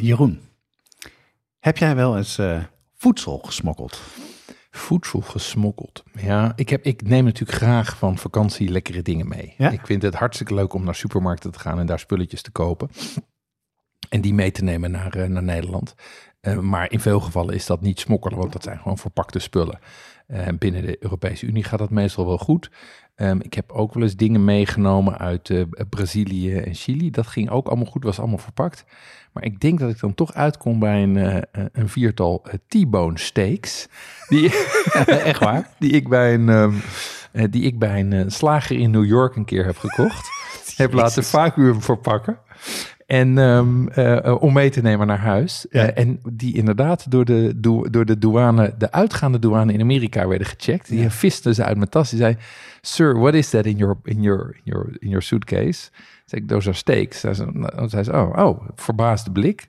Jeroen, heb jij wel eens eh, voedsel gesmokkeld? Voedsel gesmokkeld. Ja, ik, heb, ik neem natuurlijk graag van vakantie lekkere dingen mee. Ja? Ik vind het hartstikke leuk om naar supermarkten te gaan en daar spulletjes te kopen. En die mee te nemen naar, eh, naar Nederland. Eh, maar in veel gevallen is dat niet smokkelen, want dat zijn gewoon verpakte spullen. Binnen de Europese Unie gaat dat meestal wel goed. Ehm, ik heb ook wel eens dingen meegenomen uit eh, Brazilië en Chili. Dat ging ook allemaal goed, was allemaal verpakt. Maar ik denk dat ik dan toch uitkom bij een, eh, eh, een viertal T-bone steaks. Die, Echt waar? die ik bij een, ehm, eh, die ik bij een slager in New York een keer heb gekocht. heb laten vacuüm verpakken. En ehm, eh, eh, om mee te nemen naar huis. Ja. Eh, en die inderdaad door de, dou- door de douane, de uitgaande douane in Amerika werden gecheckt. Die visten ze uit mijn tas. Die zei, sir, what is that in your, in your, in your, in your suitcase? Zei ik, those are steaks. Zei ze, nou, zei ze oh, oh, verbaasde blik.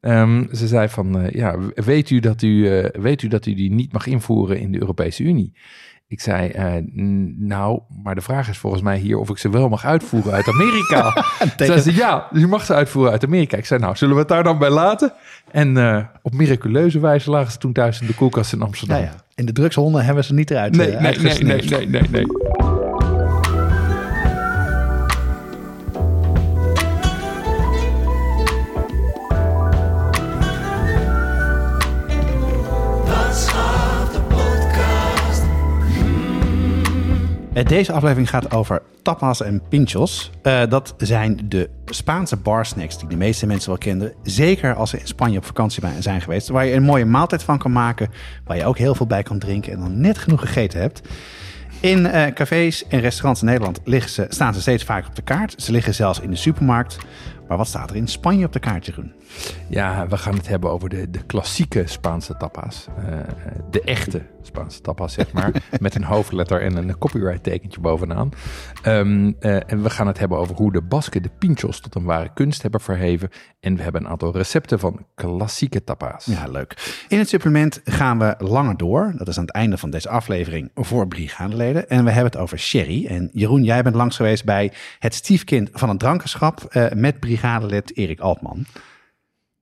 Ehm, ze zei van, ja, weet u, dat u, weet u dat u die niet mag invoeren in de Europese Unie? Ik zei, eh, nou, maar de vraag is volgens mij hier of ik ze wel mag uitvoeren uit Amerika. Zei ze, ja, u mag ze uitvoeren uit Amerika. Ik zei, nou, zullen we het daar dan bij laten? En eh, op miraculeuze wijze lagen ze toen thuis in de koelkast in Amsterdam. Ja, ja. In de drugshonden hebben ze niet eruit Nee, eh, nee, nee, nee, nee, nee. Deze aflevering gaat over tapas en pinchos. Eh, dat zijn de Spaanse barsnacks die de meeste mensen wel kenden. Zeker als ze in Spanje op vakantie zijn geweest. Waar je een mooie maaltijd van kan maken. Waar je ook heel veel bij kan drinken en dan net genoeg gegeten hebt. In eh, cafés en restaurants in Nederland liggen ze, staan ze steeds vaker op de kaart. Ze liggen zelfs in de supermarkt. Maar wat staat er in Spanje op de kaart, Jeroen? Ja, we gaan het hebben over de, de klassieke Spaanse tapas. Eh, de echte Spaanse tapas, zeg maar. met een hoofdletter en een copyright tekentje bovenaan. Ehm, eh, en we gaan het hebben over hoe de Basken de pinchos tot een ware kunst hebben verheven. En we hebben een aantal recepten van klassieke tapas. Ja, leuk. In het supplement gaan we langer door. Dat is aan het einde van deze aflevering voor brigadeleden. En we hebben het over sherry. En Jeroen, jij bent langs geweest bij het stiefkind van het drankenschap eh, met brigadelid Erik Altman.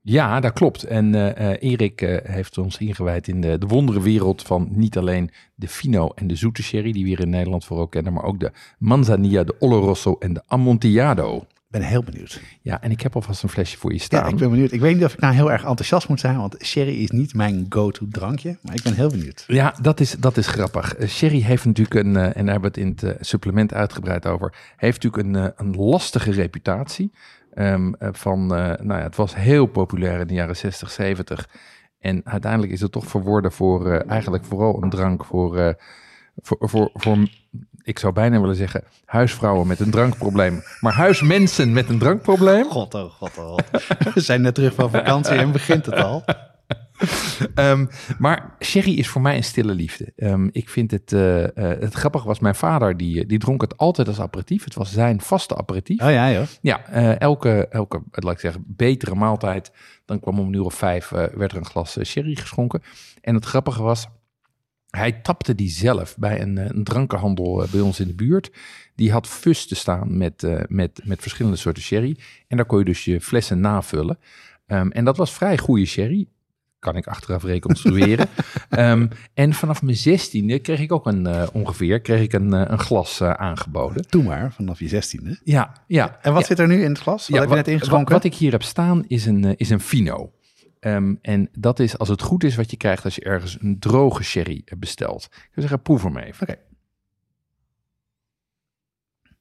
Ja, dat klopt. En eh, Erik eh, heeft ons ingewijd in de, de wonderenwereld van niet alleen de fino en de zoete sherry, die we hier in Nederland vooral kennen, maar ook de manzanilla, de oloroso en de amontillado. Ik ben heel benieuwd. Ja, en ik heb alvast een flesje voor je staan. Ja, ik ben benieuwd. Ik weet niet of ik nou heel erg enthousiast moet zijn, want sherry is niet mijn go-to drankje. Maar ik ben heel benieuwd. Ja, dat is, dat is grappig. Sherry heeft natuurlijk een, en daar hebben we het in het supplement uitgebreid over, heeft natuurlijk een, een lastige reputatie. Ehm, eh, van, eh, nou ja, het was heel populair in de jaren 60, 70. En uiteindelijk is het toch verworden voor eh, eigenlijk vooral een drank voor, voor, voor, voor, ik zou bijna willen zeggen, huisvrouwen met een drankprobleem. Maar huismensen met een drankprobleem. God, oh god, oh god. We zijn net terug van vakantie en begint het al. Ehm, maar sherry is voor mij een stille liefde. Ehm, ik vind het, eh, eh, het grappig was, mijn vader die, die dronk het altijd als aperitief. Het was zijn vaste aperitief. Oh ja, joh. Ja, eh, elke, elke, laat ik zeggen, betere maaltijd. Dan kwam om een uur of vijf, eh, werd er een glas eh, sherry geschonken. En het grappige was, hij tapte die zelf bij een, eh, een drankenhandel eh, bij ons in de buurt. Die had fusten staan met, eh, met, met verschillende soorten sherry. En daar kon je dus je flessen navullen. Ehm, en dat was vrij goede sherry. Kan ik achteraf reconstrueren. Ehm, en vanaf mijn zestiende kreeg ik ook een, eh, ongeveer kreeg ik een, eh, een glas eh, aangeboden. Doe maar, vanaf je zestiende. Ja, ja. En wat ja. zit er nu in het glas? Wat heb je net ingeschonken? Wat, wat ik hier heb staan is een, is een fino. Ehm, en dat is, als het goed is, wat je krijgt als je ergens een droge sherry bestelt. Ik zou zeggen, proef hem even. Oké.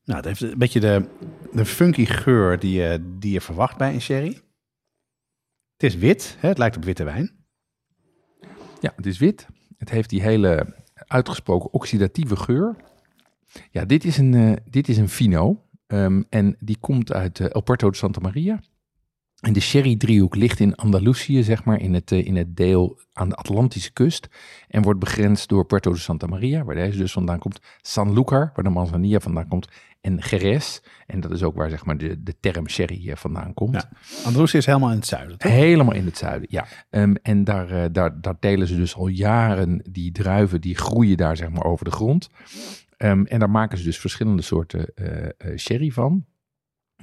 Nou, het heeft een beetje de, de funky geur die je, die je verwacht bij een sherry. Het is wit, hè? het lijkt op witte wijn. Ja, het is wit. Het heeft die hele uitgesproken oxidatieve geur. Ja, dit is een, eh, dit is een fino. Ehm, en die komt uit eh, El Puerto de Santa Maria. En de sherry-driehoek ligt in Andalusië, zeg maar, in het, eh, in het deel aan de Atlantische kust. En wordt begrensd door Puerto de Santa Maria, waar deze dus vandaan komt. Sanlúcar, waar de manzanilla vandaan komt. En Jerez, en dat is ook waar zeg maar, de, de term sherry eh, vandaan komt. Ja. Andalusië is helemaal in het zuiden, toch? Helemaal in het zuiden, ja. Ehm, en daar, eh, daar, daar telen ze dus al jaren die druiven, die groeien daar zeg maar over de grond. Ehm, en daar maken ze dus verschillende soorten sherry van.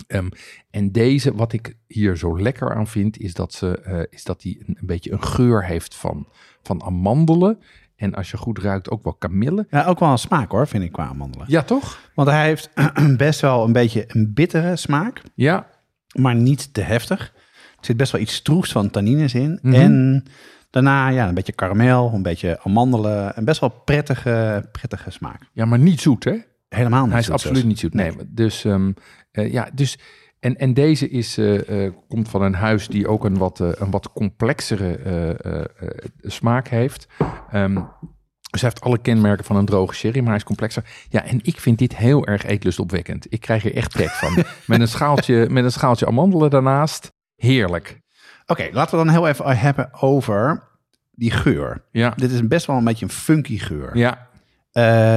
Ehm, en deze, wat ik hier zo lekker aan vind, is dat, ze, eh, is dat die een, een beetje een geur heeft van, van amandelen. En als je goed ruikt, ook wel kamille. Ja, ook wel een smaak hoor, vind ik, qua amandelen. Ja, toch? Want hij heeft best wel een beetje een bittere smaak, Ja, maar niet te heftig. Er zit best wel iets stroefs van tannines in. Mhm. En daarna ja, een beetje karamel, een beetje amandelen. Een best wel prettige, prettige smaak. ja maar niet zoet, hè? Helemaal niet Hij is zoet absoluut niet zoet. Nee, dus ehm, eh, ja, dus en, en deze is, eh, eh, komt van een huis die ook een wat, een wat complexere smaak heeft. Ehm, dus hij heeft alle kenmerken van een droge sherry, maar hij is complexer. Ja, en ik vind dit heel erg eetlustopwekkend. Ik krijg er echt trek van. met, een schaaltje, met een schaaltje amandelen daarnaast. Heerlijk. Oké, laten we dan heel even hebben over die geur. Ja, Dit is best wel een beetje een funky geur. ja.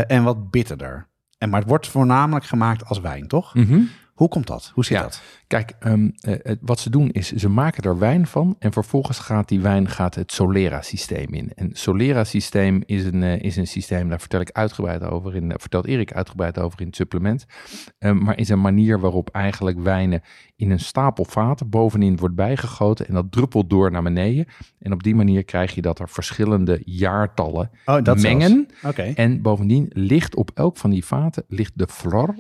En wat bitterder. En, maar het wordt voornamelijk gemaakt als wijn, toch? Mhm. Hoe komt dat? Hoe zit Ja. dat? Kijk, ehm, eh, wat ze doen is, ze maken er wijn van en vervolgens gaat die wijn gaat het Solera-systeem in. En Solera-systeem is een, eh, is een systeem, daar vertel ik uitgebreid over, in, eh, vertelt Erik uitgebreid over in het supplement. Ehm, maar is een manier waarop eigenlijk wijnen in een stapel vaten bovenin wordt bijgegoten en dat druppelt door naar beneden. En op die manier krijg je dat er verschillende jaartallen Oh, dat mengen. En bovendien ligt op elk van die vaten ligt de flor.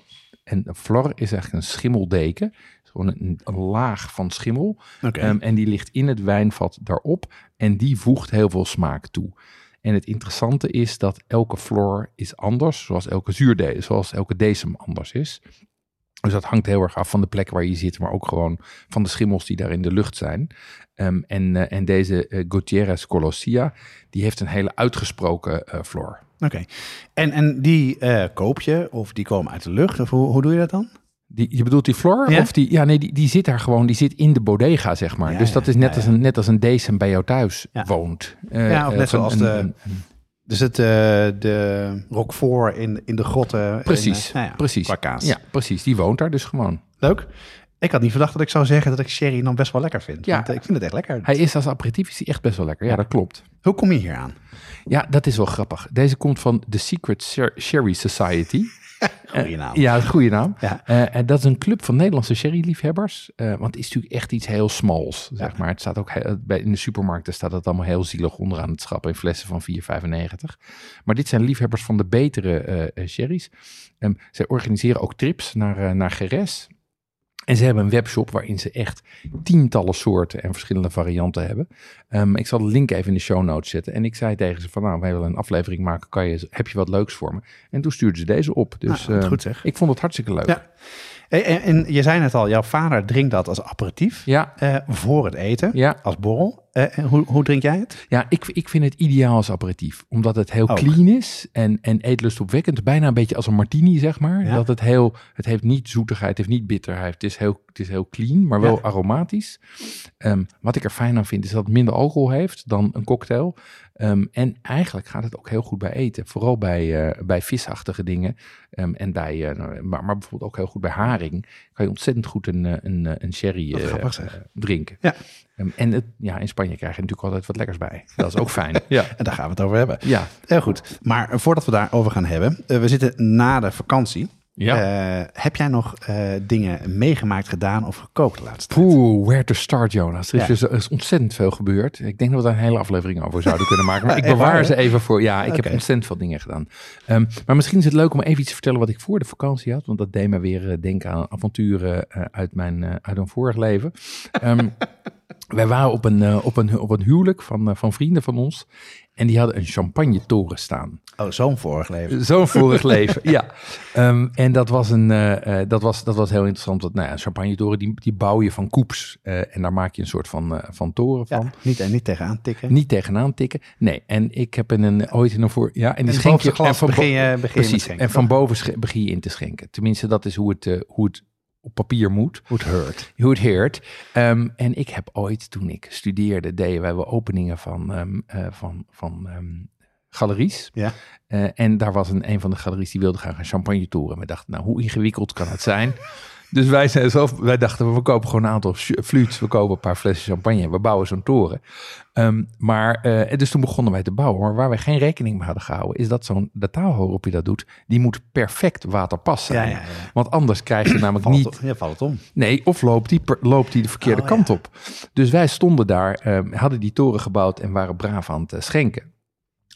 En de flor is eigenlijk een schimmeldeken. Gewoon een, een laag van schimmel. Ehm, en die ligt in het wijnvat daarop. En die voegt heel veel smaak toe. En het interessante is dat elke flor is anders. Zoals elke zuurdesem, zoals elke decem anders is. Dus dat hangt heel erg af van de plek waar je zit. Maar ook gewoon van de schimmels die daar in de lucht zijn. Ehm, en, eh, en deze eh, Gutierrez Colossia, die heeft een hele uitgesproken eh, flor. Oké. En, en die koop je of die komen uit de lucht? Of hoe, hoe doe je dat dan? Die, je bedoelt die Flor? Ja? Of die, ja, nee, die, die zit daar gewoon, die zit in de bodega, zeg maar. Ja, dus dat ja, is net, als een, net als een decem bij jou thuis woont. Ja, of net zoals een- de- een- Dus het, eh, de Roquefort in, in de grotten. precies, in, eh, nou ja, precies. Ja, precies. Die woont daar dus gewoon. Leuk. Ik had niet verdacht dat ik zou zeggen dat ik sherry dan best wel lekker vind. Ja. Want, eh, ik vind het echt lekker. Hij is als aperitief is hij echt best wel lekker. Ja, dat klopt. Hoe kom je hier aan? Ja, dat is wel grappig. Deze komt van The Secret Sher- Sherry Society. Goeie Eh, naam. Ja, een goede naam. Ja. Eh, en dat is een club van Nederlandse sherryliefhebbers. Eh want het is natuurlijk echt iets heel smals, zeg Ja. maar. Het staat ook bij, in de supermarkten staat het allemaal heel zielig onderaan het schap in flessen van 4,95. Maar dit zijn liefhebbers van de betere sherry's. Ehm, zij organiseren ook trips naar, naar Geres. En ze hebben een webshop waarin ze echt tientallen soorten en verschillende varianten hebben. Ehm, ik zal de link even in de show notes zetten. En ik zei tegen ze van, nou, wij willen een aflevering maken. Kan je, heb je wat leuks voor me? En toen stuurden ze deze op. Dus Nou, ehm, goed zeg. ik vond het hartstikke leuk. Ja. En, en, en je zei net al, jouw vader drinkt dat als aperitief. Ja, eh, voor het eten. ja, Als borrel. Eh, en hoe, hoe drink jij het? ja ik, ik vind het ideaal als aperitief. Omdat het heel Ook. clean is en, en eetlustopwekkend. Bijna een beetje als een martini, zeg maar. Ja. Dat het heel, het heeft niet zoetigheid, het heeft niet bitterheid. Het is heel, het is heel clean, maar wel Ja. aromatisch. Ehm, wat ik er fijn aan vind, is dat het minder alcohol heeft dan een cocktail. Ehm, en eigenlijk gaat het ook heel goed bij eten. Vooral bij, eh, bij visachtige dingen. Ehm, en bij, eh, nou, maar, maar bijvoorbeeld ook heel goed bij haring. Kan je ontzettend goed een, eh, een, een sherry drinken. Ja. Ehm, en het, ja, in Spanje krijg je natuurlijk altijd wat lekkers bij. Dat is ook fijn. ja. En daar gaan we het over hebben. Ja. Heel goed. Maar voordat we daarover gaan hebben. we zitten na de vakantie. Ja. Eh, heb jij nog eh, dingen meegemaakt, gedaan of gekookt tijd? Poeh, where to start, Jonas. Er is, Ja. dus, er is ontzettend veel gebeurd. Ik denk dat we daar een hele aflevering over zouden kunnen maken. Maar ik waar, bewaar ze even voor. Ja, ik heb ontzettend veel dingen gedaan. Ehm, maar misschien is het leuk om even iets te vertellen wat ik voor de vakantie had. Want dat deed me weer eh, denken aan avonturen uit, mijn, uit een vorig leven. Ehm, wij waren op een, eh, op een, op een huwelijk van, eh, van vrienden van ons. En die hadden een champagne toren staan. Oh, zo'n vorig leven. Zo'n vorig leven, ja. Ehm, en dat was, een, eh, eh, dat, was, dat was heel interessant. Want, nou ja, een champagne-toren, die, die bouw je van koeps. eh, en daar maak je een soort van, eh, van toren van. Ja, niet, en niet tegenaan tikken. Niet tegenaan tikken. Nee, en ik heb in een, ooit in een voor... Ja, en die En schenk je... glas en van begin je, begin je met Precies, schenken, en van boven begin je in te schenken. Tenminste, dat is hoe het, eh, hoe het op papier moet. Hoe het hurt. Hoe het heert. Ehm, en ik heb ooit, toen ik studeerde, deden wij wel openingen van, ehm, eh, van, van ehm, galeries. Ja. Eh, en daar was een, een van de galeries die wilde graag een champagne toeren. We dachten, nou, hoe ingewikkeld kan het zijn? dus wij, zijn zelf, wij dachten, we kopen gewoon een aantal flutes. We kopen een paar flessen champagne we bouwen zo'n toren. Ehm, maar, eh, dus toen begonnen wij te bouwen. Maar waar wij geen rekening mee hadden gehouden, is dat zo'n, de je dat doet, die moet perfect waterpas zijn. Ja, ja, ja. Want anders krijg je namelijk Valt niet... het, ja, valt het om. Nee, of loopt die, per- loopt die de verkeerde Oh, kant op. Dus wij stonden daar, ehm, hadden die toren gebouwd en waren braaf aan het eh, schenken.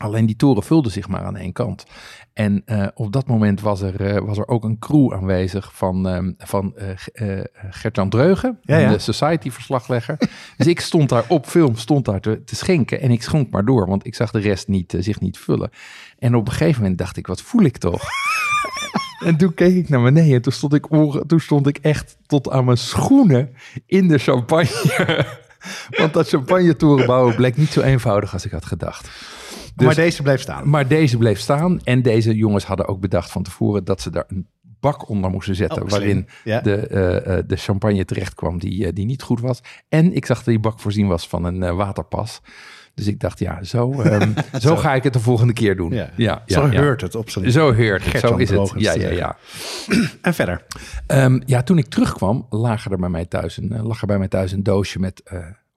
Alleen die toren vulde zich maar aan één kant. En eh, op dat moment was er, eh, was er ook een crew aanwezig van, ehm, van eh, Gert-Jan Dreugen, Ja, ja. de Society-verslaglegger. dus ik stond daar op film, stond daar te, te schenken en ik schonk maar door, want ik zag de rest niet, zich niet vullen. En op een gegeven moment dacht ik, wat voel ik toch? En toen keek ik naar beneden en toen stond ik, toen stond ik echt tot aan mijn schoenen in de champagne. Want dat champagne toren bouwen bleek niet zo eenvoudig als ik had gedacht. Dus- maar deze bleef staan. Maar deze bleef staan en deze jongens hadden ook bedacht van tevoren dat ze daar een bak onder moesten zetten Oh, waarin Ja. de, eh, eh, de champagne terecht kwam die, eh, die niet goed was. En ik zag dat die bak voorzien was van een waterpas. Dus ik dacht, ja, zo, ehm, zo ga ik het de volgende keer doen. Ja. ja, Zo heurt het op zijn... Zo heurt het, zo is het. Ja, ja, ja. En verder. Ehm, ja, toen ik terugkwam, lag er bij mij thuis een, lag er bij mij thuis een doosje met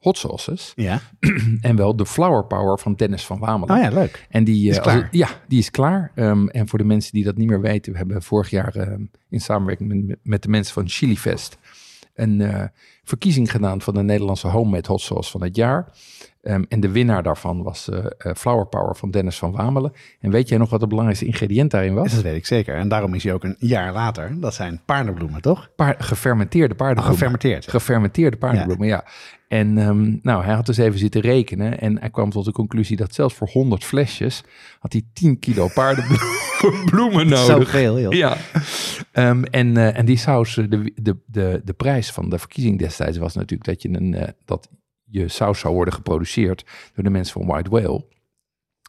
hot sauces. Ja. En wel de Flower Power van Dennis van Wamelen. Oh ja, leuk. En die Is eh, klaar. ja, die is klaar. Ehm, en voor de mensen die dat niet meer weten, we hebben vorig jaar ehm, in samenwerking met, met de mensen van Chilifest een eh, verkiezing gedaan van de Nederlandse homemade hot sauce van het jaar. Ehm, en de winnaar daarvan was eh, eh, Flower Power van Dennis van Wamelen. En weet jij nog wat het belangrijkste ingrediënt daarin was? Dat weet ik zeker. En daarom is hij ook een jaar later. Dat zijn paardenbloemen, toch? Paar, gefermenteerde paardenbloemen. Gefermenteerd. Gefermenteerde paardenbloemen, ja. En ehm, nou, hij had dus even zitten rekenen en hij kwam tot de conclusie dat zelfs voor 100 flesjes had hij 10 kilo paardenbloemen nodig. Zoveel, joh. Ja. Ehm, en, eh, en die saus, de, de, de, de prijs van de verkiezing destijds was natuurlijk dat je, een, dat je saus zou worden geproduceerd door de mensen van White Whale.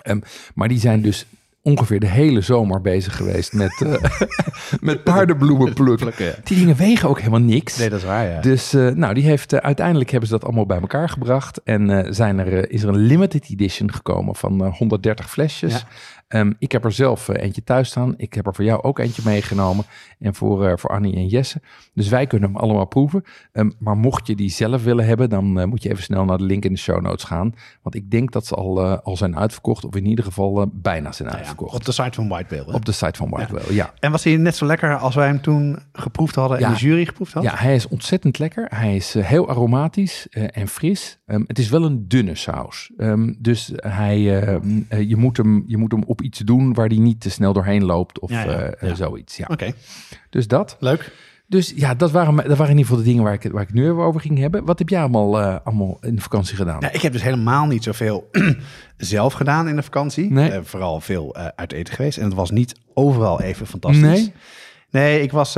Ehm, maar die zijn dus ongeveer de hele zomer bezig geweest met, eh, met paardenbloemen plukken. Ja. Die dingen wegen ook helemaal niks. Nee, dat is waar, ja. Dus eh, nou, die heeft, eh, uiteindelijk hebben ze dat allemaal bij elkaar gebracht. En zijn er, is er een limited edition gekomen van eh, 130 flesjes. Ja. Ehm, ik heb er zelf eh, eentje thuis staan. Ik heb er voor jou ook eentje meegenomen. En voor, eh, voor Annie en Jesse. Dus wij kunnen hem allemaal proeven. Ehm, maar mocht je die zelf willen hebben, dan eh, moet je even snel naar de link in de show notes gaan. Want ik denk dat ze al, al zijn uitverkocht. Of in ieder geval bijna zijn Ja, uitverkocht. op de site van White Whale. hè? Op de site van White Whale, ja. En was hij net zo lekker als wij hem toen geproefd hadden Ja. en de jury geproefd had? Ja, hij is ontzettend lekker. Hij is heel aromatisch en fris. Ehm, het is wel een dunne saus. Dus hij, je, moet hem, je moet hem op iets doen waar hij niet te snel doorheen loopt of Ja, ja, eh, zoiets. Ja. Oké, Dus dat. leuk. Dus ja, dat waren, dat waren in ieder geval de dingen waar ik, het- waar ik nu over ging hebben. Wat heb jij allemaal, eh, allemaal in de vakantie gedaan? Ja, ik heb dus helemaal niet zoveel zelf gedaan in de vakantie. Nee. Eh, vooral veel uit eten geweest. En het was niet overal even fantastisch. Nee? Nee, ik was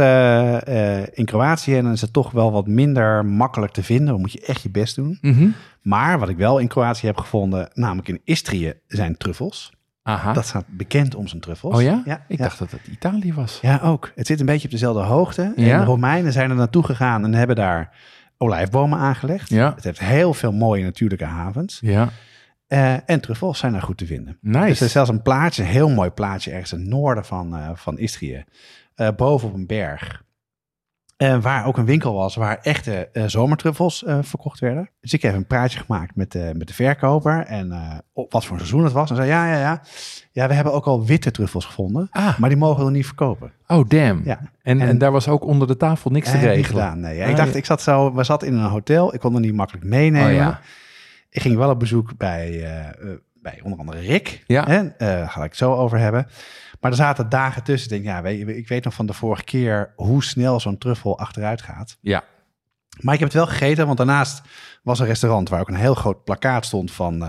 in Kroatië en dan is het toch wel wat minder makkelijk te vinden. Dan moet je echt je best doen. Mhm. Maar wat ik wel in Kroatië heb gevonden, namelijk in Istrië, zijn truffels. Aha. Dat staat bekend om zijn truffels. oh ja? Ja, ik ja. dacht dat het Italië was. Ja, ook. Het zit een beetje op dezelfde hoogte. En Ja. de Romeinen zijn er naartoe gegaan en hebben daar olijfbomen aangelegd. Ja. Het heeft heel veel mooie natuurlijke havens. Ja. Eh, en truffels zijn daar goed te vinden. Nice. Dus er is zelfs een plaatje, een heel mooi plaatje ergens in het noorden van, eh, van Istrië. eh, boven op een berg. Eh, waar ook een winkel was waar echte eh, zomertruffels eh, verkocht werden. Dus ik heb een praatje gemaakt met, de met de verkoper. En op wat voor een seizoen het was. En zei ja, ja, ja. Ja, we hebben ook al witte truffels gevonden. Ah, Maar die mogen we niet verkopen. oh damn. Ja. En, en, En- daar was ook onder de tafel niks te regelen. gedaan, nee. Ah, ik dacht, ja. ik zat zo, we zaten in een hotel. Ik kon er niet makkelijk meenemen. Oh ja. Ik ging wel op bezoek bij, bij onder andere Rick. Ja. Eh, daar ga ik het zo over hebben. Maar er zaten dagen tussen. Ik denk, ja, weet ik weet nog van de vorige keer hoe snel zo'n truffel achteruit gaat. Ja. Maar ik heb het wel gegeten, want daarnaast was een restaurant waar ook een heel groot plakaat stond van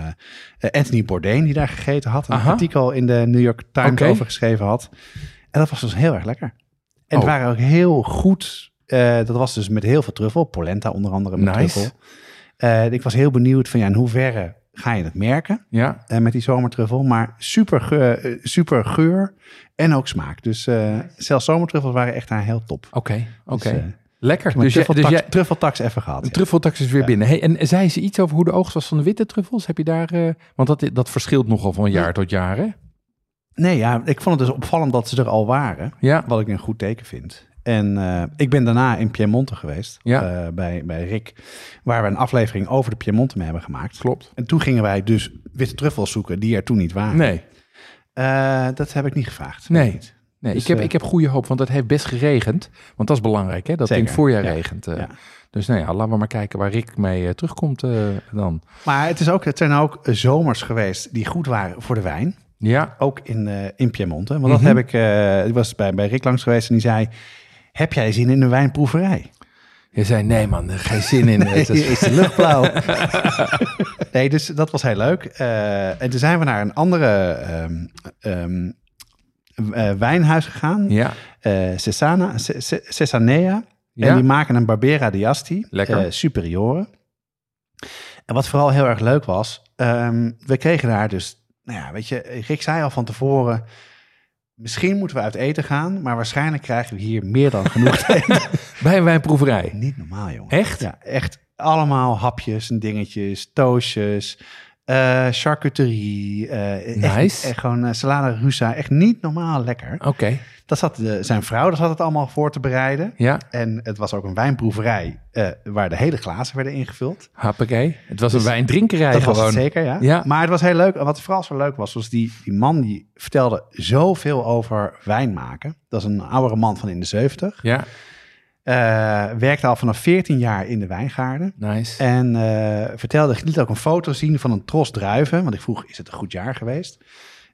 eh, Anthony Bourdain, die daar gegeten had. En een Aha. artikel in de New York Times over geschreven had. En dat was dus heel erg lekker. En Oh. het waren ook heel goed. eh, dat was dus met heel veel truffel. Polenta onder andere met Nice. truffel. Eh, ik was heel benieuwd van ja, in hoeverre ga je het merken Ja. eh, met die zomertruffel. Maar super geur, eh, super geur en ook smaak. Dus eh, zelfs zomertruffels waren echt daar heel top. Oké. Oké. Dus, Lekker. Dus, Dus, jij, dus jij, truffeltax even gehad. de ja. truffeltax is weer Ja. binnen. Hey, en zei ze iets over hoe de oogst was van de witte truffels? Heb je daar... want dat, dat verschilt nogal van jaar tot jaar, hè? Nee, ja, ik vond het dus opvallend dat ze er al waren. Ja. Wat ik een goed teken vind. En eh, ik ben daarna in Piemonte geweest. Ja. eh, bij, bij Rick. Waar we een aflevering over de Piemonte mee hebben gemaakt. Klopt. En toen gingen wij dus witte truffels zoeken die er toen niet waren. Nee. Eh, dat heb ik niet gevraagd. Nee. Weet ik niet. Nee, Dus, ik, heb, ik heb goede hoop, want het heeft best geregend. Want dat is belangrijk, hè? Dat het in het voorjaar ja. regent. Ja. Dus nou ja, laten we maar kijken waar Rick mee terugkomt dan. Maar het, is ook, het zijn ook zomers geweest die goed waren voor de wijn. Ja, Ook in, in Piemonte. Want dat Mhm. heb ik... ik was bij, bij Rick langs geweest en die zei... Heb jij zin in een wijnproeverij? je zei nee man, er geen zin in. Het is- de lucht blauw. nee, dus dat was heel leuk. Eh, en toen zijn we naar een andere ehm, ehm, eh, wijnhuis gegaan. ja, Eh, Cesana, Ce- Ce- Cesanea. Ja. En die maken een Barbera di Asti. Lekker. eh, superiore. En wat vooral heel erg leuk was... ehm, we kregen daar dus... Nou ja, weet je, Rick zei al van tevoren... Misschien moeten we uit eten gaan, maar waarschijnlijk krijgen we hier meer dan genoeg te eten. bij een wijnproeverij. Niet normaal, jongen. Echt? Ja, echt allemaal hapjes en dingetjes, toastjes, eh charcuterie. echt- Nice. Echt, gewoon eh, salade rusa. Echt niet normaal lekker. Oké, Dat zat de, zijn vrouw, dat zat het allemaal voor te bereiden. ja, En het was ook een wijnproeverij waar de hele glazen werden ingevuld. hoppakee. Het was een wijndrinkerij Dus dat gewoon. was zeker, ja. Ja. Maar het was heel leuk. En wat vooral zo leuk was, was die, die man die vertelde zoveel over wijn maken. Dat is een oudere man van in de 70. Ja, Eh, werkte al vanaf 14 jaar in de wijngaarden. nice. En eh, vertelde, ik liet ook een foto zien van een tros druiven. Want ik vroeg, is het een goed jaar geweest?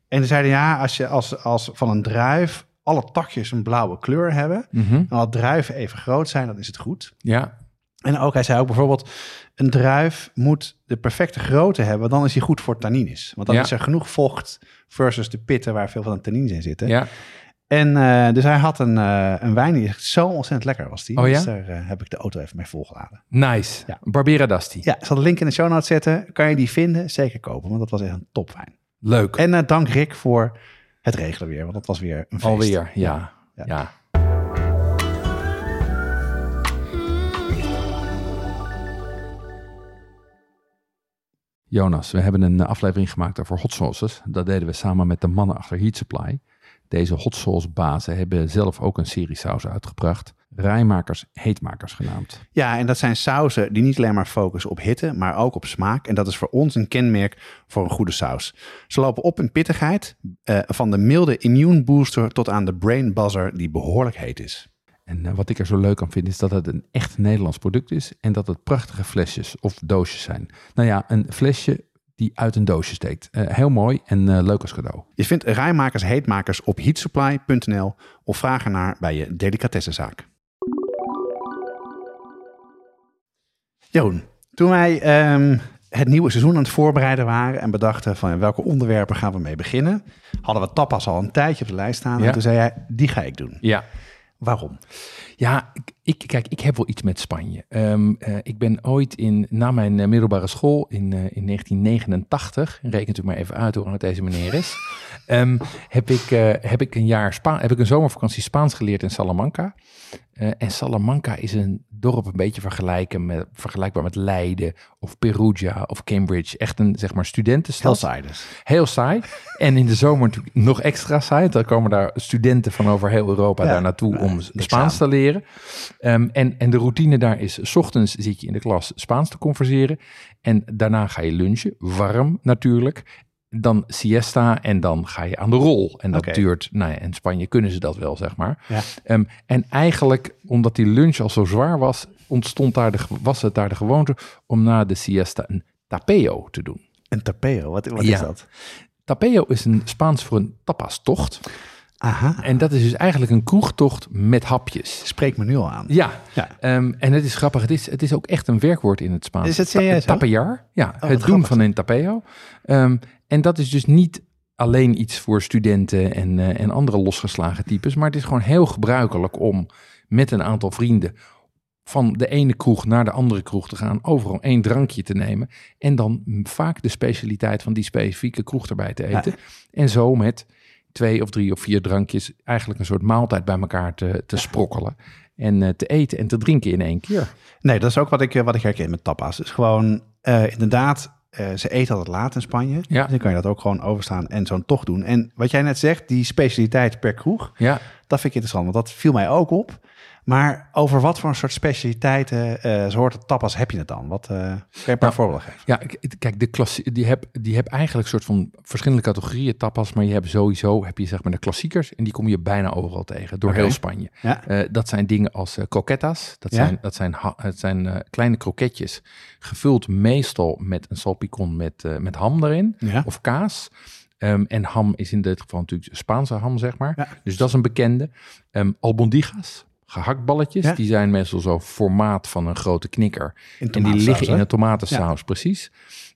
En ze zeiden, ja, als, je, als, als van een druif alle takjes een blauwe kleur hebben... Mhm. en alle druiven even groot zijn, dan is het goed. Ja, En ook, hij zei ook bijvoorbeeld... een druif moet de perfecte grootte hebben... dan is hij goed voor tannines. Want dan Ja. is er genoeg vocht versus de pitten... waar veel van de tannines in zitten. ja. En eh, dus hij had een, eh, een wijn die echt zo ontzettend lekker was. Die. Oh ja? Dus daar eh, heb ik de auto even mee volgeladen. Nice. Ja. Barbera. Ja, ik zal de link in de show notes zetten. Kan je die vinden? Zeker kopen, want dat was echt een topwijn. Leuk. En dank Rick voor het regelen weer, want dat was weer een feest. Alweer, ja. Ja. ja. Jonas, we hebben een aflevering gemaakt over hot sauces. Dat deden we samen met de mannen achter Heat Supply. Deze hot sauce bazen hebben zelf ook een serie sausen uitgebracht. Rijmakers, heetmakers genaamd. Ja, en dat zijn sauzen die niet alleen maar focussen op hitte, maar ook op smaak. En dat is voor ons een kenmerk voor een goede saus. Ze lopen op in pittigheid, eh, van de milde immune booster tot aan de brain buzzer die behoorlijk heet is. En eh, wat ik er zo leuk aan vind is dat het een echt Nederlands product is. En dat het prachtige flesjes of doosjes zijn. Nou ja, een flesje die uit een doosje steekt. Eh, heel mooi en eh, leuk als cadeau. Je vindt rijmakers heetmakers op heatsupply.nl of vraag ernaar bij je delicatessenzaak. Jeroen, toen wij ehm, het nieuwe seizoen aan het voorbereiden waren en bedachten van welke onderwerpen gaan we mee beginnen, hadden we tapas al een tijdje op de lijst staan. Ja. En toen zei jij, die ga ik doen. Ja, Waarom? Ja, ik, ik- kijk, ik heb wel iets met Spanje. Ehm, eh, ik ben ooit in, na mijn eh, middelbare school in, eh, in 1989, rekent u maar even uit hoe lang het deze meneer is, ehm, heb, ik, heb ik een jaar Spa heb ik een zomervakantie Spaans geleerd in Salamanca. En Salamanca is een dorp een beetje vergelijken met, vergelijkbaar met Leiden of Perugia of Cambridge. Echt een zeg maar studentenstad. Hellsiders. Heel saai. En in de zomer natuurlijk nog extra saai. Dan komen daar studenten van over heel Europa Ja, daar naartoe om Spaans aan. te leren. Ehm, en, en de routine daar is, s ochtends zit je in de klas Spaans te converseren. En daarna ga je lunchen, warm natuurlijk. Dan siesta en dan ga je aan de rol. En dat duurt, nou ja, in Spanje kunnen ze dat wel, zeg maar. Ja. Ehm, en eigenlijk, omdat die lunch al zo zwaar was, ontstond daar de, was het daar de gewoonte om na de siesta een tapeo te doen. Een tapeo, wat, wat Ja. is dat? Tapeo is een Spaans voor een tapastocht. Aha, En dat is dus eigenlijk een kroegtocht met hapjes. spreek me nu al aan. Ja, Ja. ehm, en het is grappig. Het is, het is ook echt een werkwoord in het Spaans. Is het serieus, Ta-. Ja, wat het doen grappig. van een tapeo. Ehm, en dat is dus niet alleen iets voor studenten en, eh, en andere losgeslagen types. Maar het is gewoon heel gebruikelijk om met een aantal vrienden van de ene kroeg naar de andere kroeg te gaan, overal één drankje te nemen en dan vaak de specialiteit van die specifieke kroeg erbij te eten. En zo met twee of drie of vier drankjes eigenlijk een soort maaltijd bij elkaar te, te sprokkelen. en eh, te eten en te drinken in één keer. Nee, dat is ook wat ik, eh, wat ik herken met tapas. Dus gewoon eh, inderdaad, ze eten altijd laat in Spanje. Ja. Dus dan kan je dat ook gewoon overstaan en zo'n tocht doen. En wat jij net zegt, die specialiteit per kroeg, Ja, dat vind ik interessant. Want dat viel mij ook op. Maar over wat voor een soort specialiteiten, eh soorten tapas heb je het dan? Wat, eh kan je een paar Nou, voorbeelden geven? Ja, kijk, de klassie, die heb, die heb eigenlijk een soort van verschillende categorieën tapas, maar je hebt sowieso heb je zeg maar de klassiekers en die kom je bijna overal tegen door heel Spanje. Ja. Eh, dat zijn dingen als croquetas, dat Ja? zijn, dat zijn, het zijn kleine kroketjes, gevuld meestal met een salpicon met, met ham erin Ja. of kaas. Ehm, en ham is in dit geval natuurlijk Spaanse ham, zeg maar. Ja. Dus dat is een bekende. Ehm albondigas, gehaktballetjes, Ja. die zijn meestal zo formaat van een grote knikker. In En die liggen in een tomatensaus, precies.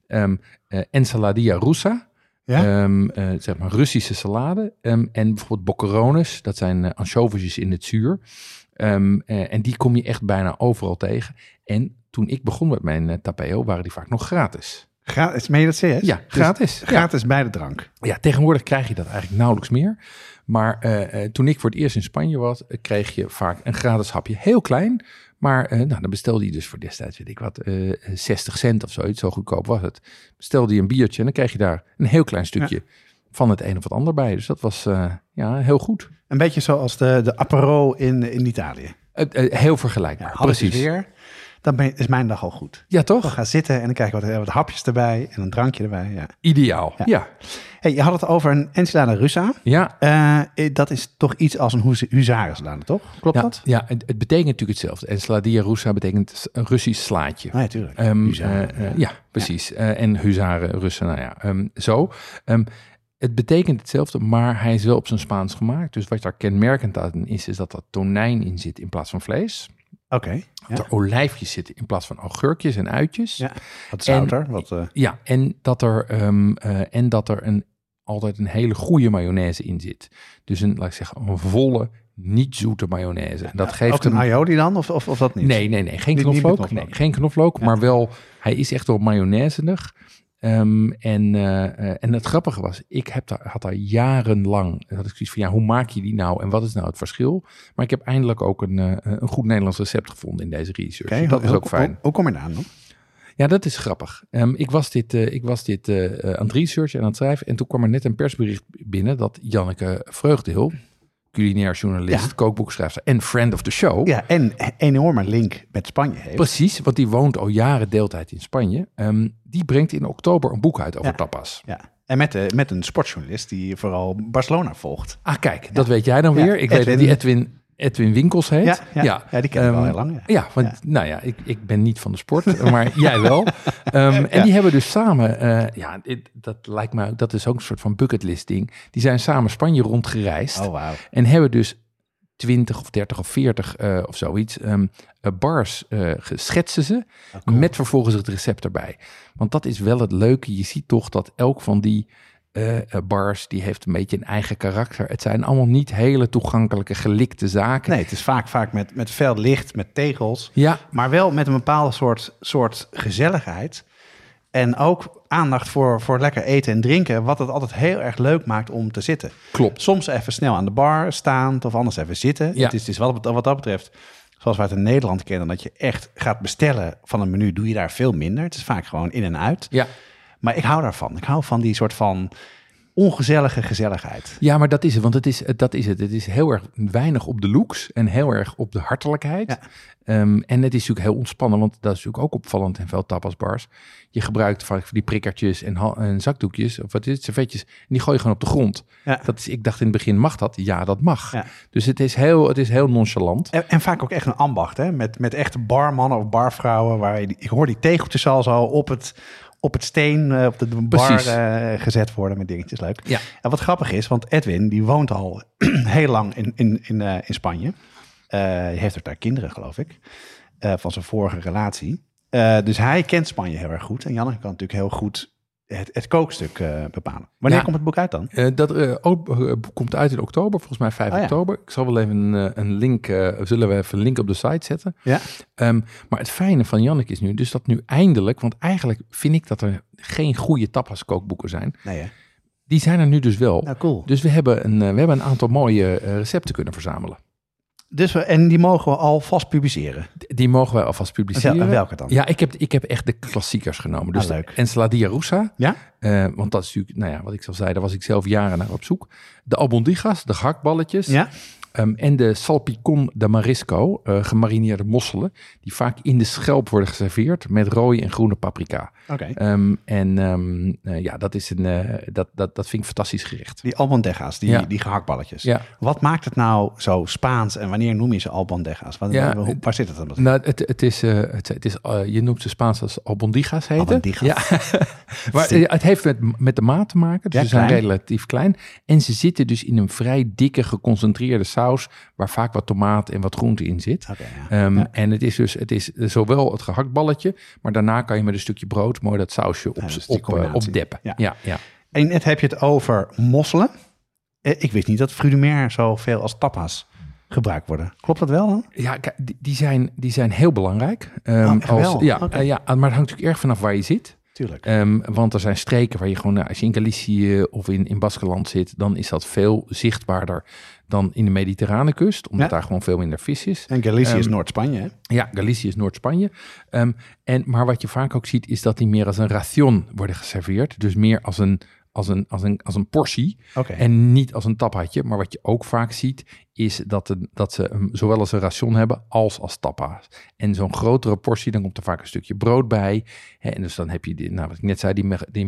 Ehm eh, ensaladilla russa, Ja? ehm, eh, zeg maar Russische salade. Ehm, en bijvoorbeeld boccherones, dat zijn uh, ansjovisjes in het zuur. Eh, en die kom je echt bijna overal tegen. En toen ik begon met mijn eh, tapeo, waren die vaak nog gratis. Gratis, meen je dat serieus? Ja, Dus gratis. Ja. Gratis bij de drank. Ja, tegenwoordig krijg je dat eigenlijk nauwelijks meer. Maar eh, eh, toen ik voor het eerst in Spanje was, eh, kreeg je vaak een gratis hapje. Heel klein, maar nou, dan bestelde je dus voor destijds, weet ik wat, eh 60 cent of zoiets. Zo goedkoop was het. Bestelde je een biertje en dan kreeg je daar een heel klein stukje van het een of het ander bij. Dus dat was ja, heel goed. Een beetje zoals de, de apero in, in Italië. Heel vergelijkbaar, Ja, precies. weer, dan ben, is mijn dag al goed. Ja, We toch? gaan zitten en dan krijg je wat, wat hapjes erbij en een drankje erbij. Ja. Ideaal. Ja. Ja, Hey, je had het over een enchilada russa. ja. Eh, dat is toch iets als een huz- huzarensalade, toch? Klopt ja, dat? ja het, het betekent natuurlijk hetzelfde. En sladia russa betekent een Russisch slaatje. Tuurlijk. Ehm, Huzaren, eh, eh, ja, precies. Eh, en huzaren, Russen, nou ja, ehm, zo. Ehm, het betekent hetzelfde, maar hij is wel op zijn Spaans gemaakt. Dus wat daar kenmerkend aan is, is dat er tonijn in zit in plaats van vlees. Oké. Ja. Dat er olijfjes zitten in plaats van augurkjes en uitjes. Ja. Wat zouter. Wat, eh, Ja, en dat er, ehm, eh, en dat er een, altijd een hele goede mayonaise in zit. Dus een, laat ik zeggen, een volle, niet zoete mayonaise. En dat geeft ook een aioli dan, of, of, of dat niet? Nee, nee, nee. Geen knoflook. knoflook. Nee, geen knoflook. Ja. Maar wel, hij is echt wel mayonaisenig. Ehm, en, eh, eh, en het grappige was, ik heb daar, had daar jarenlang, had ik zoiets van, ja, hoe maak je die nou en wat is nou het verschil? Maar ik heb eindelijk ook een, eh, een goed Nederlands recept gevonden in deze research. Oké, dat is ook fijn. Hoe, hoe kom je daar aan dan? Ja, dat is grappig. Ehm, ik was dit, ik was dit aan het researchen en aan het schrijven. En toen kwam er net een persbericht binnen dat Janneke Vreugdehul, culinair journalist, Ja. kookboekschrijver en friend of the show. Ja, en een enorme link met Spanje heeft. Precies, want die woont al jaren deeltijd in Spanje. Ehm, die brengt in oktober een boek uit over Ja. tapas. Ja. En met, de, met een sportjournalist die vooral Barcelona volgt. Ah, kijk, dat weet jij dan weer. Ik weet dat die Edwin, Edwin Winkels heet. Ja, ja, ja. die ken ik al Ehm, heel lang. Ja. Ja, want nou ja, ik, ik ben niet van de sport, maar jij wel. Ehm, en die hebben dus samen, eh, ja, dat lijkt me, dat is ook een soort van bucketlist ding. Die zijn samen Spanje rondgereisd Oh, en hebben dus 20 of 30 of 40 eh, of zoiets ehm, eh, bars geschetsen ze. Oh, cool. Met vervolgens het recept erbij. Want dat is wel het leuke. Je ziet toch dat elk van die eh, eh, bars, die heeft een beetje een eigen karakter. Het zijn allemaal niet hele toegankelijke, gelikte zaken. Nee, het is vaak, vaak met, met veel licht, met tegels. Ja, Maar wel met een bepaalde soort, soort gezelligheid. En ook aandacht voor, voor lekker eten en drinken. Wat het altijd heel erg leuk maakt om te zitten. klopt. Soms even snel aan de bar staand of anders even zitten. Ja. Het is, het is wat, wat dat betreft, zoals wij het in Nederland kennen, dat je echt gaat bestellen van een menu, doe je daar veel minder. Het is vaak gewoon in en uit. Ja. Maar ik hou daarvan. Ik hou van die soort van ongezellige gezelligheid. ja, maar dat is het. Want het is, dat is het. Het is heel erg weinig op de looks en heel erg op de hartelijkheid. Ja. Ehm, en het is natuurlijk heel ontspannen, want dat is natuurlijk ook opvallend in veel tapasbars. Je gebruikt vaak die prikkertjes en, zakdoekjes, of wat is het, servetjes, en die gooi je gewoon op de grond. Ja. Dat is, ik dacht in het begin, mag dat? Ja, dat mag. Ja. Dus het is heel, het is heel nonchalant. En, en vaak ook echt een ambacht, hè? Met, met echte barmannen of barvrouwen. Waar je, ik hoor die tegeltjes al zo op het, op het steen, eh, op de, bar eh, gezet worden met dingetjes. Leuk. Ja. En wat grappig is, want Edwin die woont al heel lang in, in, in, eh, in Spanje. Hij heeft ook daar kinderen, geloof ik, van zijn vorige relatie. Dus hij kent Spanje heel erg goed. En Janneke kan natuurlijk heel goed het, het kookstuk eh, bepalen. Wanneer Ja. komt het boek uit dan? Eh, dat eh, boek komt uit in oktober, volgens mij 5 Oh ja. oktober. Ik zal wel even een, een link, zullen we even een link op de site zetten. Ja. Ehm, maar het fijne van Janneke is nu, dus dat nu eindelijk, want eigenlijk vind ik dat er geen goede tapas kookboeken zijn. Nee, hè? Die zijn er nu dus wel. Nou, cool. Dus we hebben een, we hebben een aantal mooie recepten kunnen verzamelen. Dus we, en die mogen we alvast publiceren. Die mogen wij alvast publiceren. En welke dan? Ja, ik heb, ik heb echt de klassiekers genomen. Dus Ah, leuk. de Ensalada Russa. Ja? Eh, want dat is natuurlijk, nou ja, wat ik al zei, daar was ik zelf jaren naar op zoek. De albondigas, de gehaktballetjes. Ja? Ehm, en de salpicon de marisco, eh, gemarineerde mosselen, die vaak in de schelp worden geserveerd met rode en groene paprika. Oké. Ehm, en ehm, eh, ja, dat, is een, eh, dat, dat, dat vind ik een fantastisch gerecht. Die albandega's, die, Ja. die gehaktballetjes. Ja. Wat maakt het nou zo Spaans en wanneer noem je ze albandega's? Waar, Ja, waar, waar zit het dan? Nou, het, het is, het, het is je noemt ze Spaans als albondigas heten. Albondigas. Ja. maar het heeft met, met de maat te maken. Dus ze zijn relatief klein. En ze zitten dus in een vrij dikke, geconcentreerde saus, waar vaak wat tomaat en wat groente in zit. Ja. Ehm, Ja. En het is dus het is zowel het gehaktballetje, maar daarna kan je met een stukje brood mooi dat sausje op, is die op, eh, opdeppen. Ja. Ja. Ja, En net heb je het over mosselen. Eh, Ik wist niet dat fruit zoveel als tapas gebruikt worden. Klopt dat wel dan? Ja, die, zijn, die zijn heel belangrijk. Oh, echt wel? ja, eh, ja, maar het hangt natuurlijk erg vanaf waar je zit. Tuurlijk. Ehm, want er zijn streken waar je gewoon, nou, als je in Galicië of in, in Baskeland zit, dan is dat veel zichtbaarder dan in de mediterrane kust, omdat Ja. daar gewoon veel minder vis is. En Galicië is ehm, Noord-Spanje, hè? Ja, Galicië is Noord-Spanje. Ehm, en, maar wat je vaak ook ziet, is dat die meer als een ration worden geserveerd. Dus meer als een, als een, als een, als een portie. En niet als een tapatje. Maar wat je ook vaak ziet, is dat, het, dat ze hem zowel als een ration hebben als als tapa's. En zo'n grotere portie, dan komt er vaak een stukje brood bij. Hè, en dus dan heb je, die, nou, wat ik net zei, die, me- die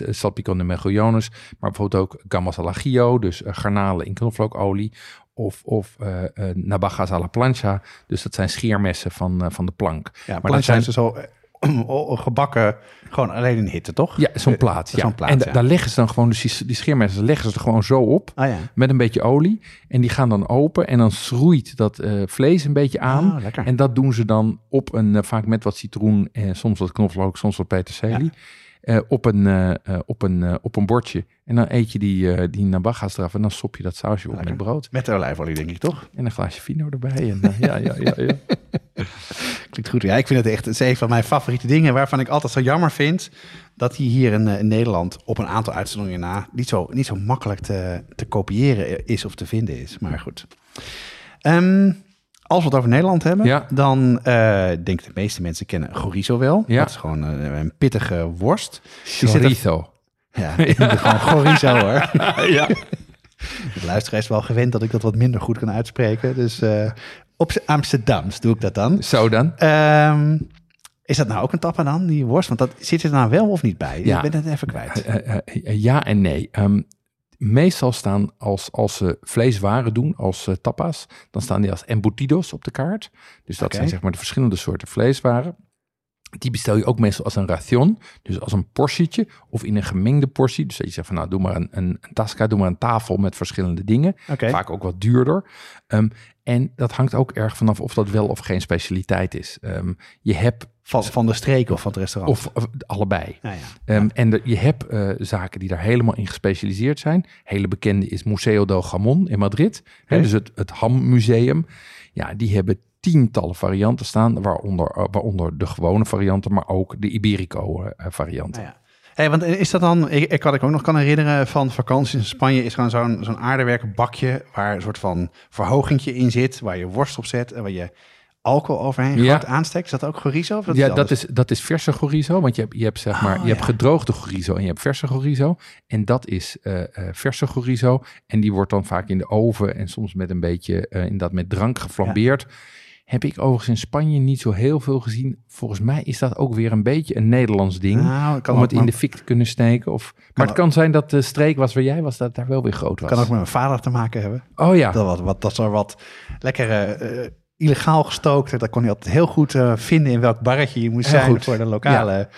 eh, salpicon de megollones. Maar bijvoorbeeld ook gamas dus eh, garnalen in knoflookolie. Of, of navajas à la plancha. Dus dat zijn scheermessen van, eh, van de plank. Ja, maar dat zijn ze zo eh, oh, gebakken, gewoon alleen in hitte, toch? Ja, zo'n Eh, plaat. Ja. Zo'n plaat, en ja. daar leggen ze dan gewoon, dus die, die leggen ze er gewoon zo op. Ah ja. met een beetje olie. En die gaan dan open en dan schroeit dat eh, vlees een beetje aan. Ah, lekker. En dat doen ze dan op een, eh, vaak met wat citroen, en soms wat knoflook, soms wat peterselie. Eh, op, een, eh, eh, op, een, op een bordje. En dan eet je die, die navajas eraf en dan sop je dat sausje op met brood. Met olijfolie, denk ik, toch? En een glaasje vino erbij. En, ja, ja, ja, ja. Klinkt goed. Ja, ik vind het echt, het is een van mijn favoriete dingen waarvan ik altijd zo jammer vind dat die hier in, in Nederland op een aantal uitzonderingen na niet zo, niet zo makkelijk te, te kopiëren is of te vinden is. Maar goed. Ehm, als we het over Nederland hebben, Ja. dan eh denk ik de meeste mensen kennen chorizo wel. Ja. Dat is gewoon eh, een pittige worst. Er- Chorizo. Ja, ik noem het gewoon chorizo hoor. ja. De luisteraar is wel gewend dat ik dat wat minder goed kan uitspreken. Dus eh, op Amsterdams doe ik dat dan. Zo dan. Ehm, is dat nou ook een tappa dan, die worst? Want dat zit er nou wel of niet bij? Ja. Ik ben het even kwijt. Ja en nee. Ehm, meestal staan als, als ze vleeswaren doen, als eh, tapas, dan staan die als embutidos op de kaart. Dus dat zijn zeg maar de verschillende soorten vleeswaren. Die bestel je ook meestal als een ration, dus als een portietje of in een gemengde portie. Dus dat je zegt van nou doe maar een, een, een tasca, doe maar een tafel met verschillende dingen. Vaak ook wat duurder. Ehm, en dat hangt ook erg vanaf of dat wel of geen specialiteit is. Ehm, je hebt, Van, van de streek of van het restaurant? of, of allebei. Ja, ja. Ehm, En de- je hebt eh, zaken die daar helemaal in gespecialiseerd zijn. Hele bekende is Museo del Jamón in Madrid. Hè, Oké. dus het, het hammuseum. Ja, die hebben tientallen varianten staan. Waaronder, eh, waaronder de gewone varianten, maar ook de Iberico eh, varianten. Nou ja. Hey, want is dat dan, ik, ik kan ik ook nog kan herinneren van vakanties in Spanje, is gewoon zo'n zo'n aardewerken bakje waar een soort van verhogingje in zit, waar je worst op zet en waar je alcohol overheen Ja. aansteekt. Is dat ook chorizo? Of dat ja, is dat is, dat is verse chorizo. Want je hebt, je hebt, zeg maar, Oh, je hebt gedroogde chorizo en je hebt verse chorizo. En dat is eh, eh, verse chorizo. En die wordt dan vaak in de oven en soms met een beetje eh inderdaad met drank geflambeerd. Heb ik overigens in Spanje niet zo heel veel gezien. Volgens mij is dat ook weer een beetje een Nederlands ding. Nou, kan om het in de fik te kunnen steken. Of, maar het ook- kan zijn dat de streek was waar jij was, dat daar wel weer groot was. kan ook met mijn vader te maken hebben. Oh ja, Dat, wat, wat, dat er wat lekkere illegaal gestookte, dat kon hij altijd heel goed eh, vinden in welk barretje je moest Heel zijn goed. voor de lokale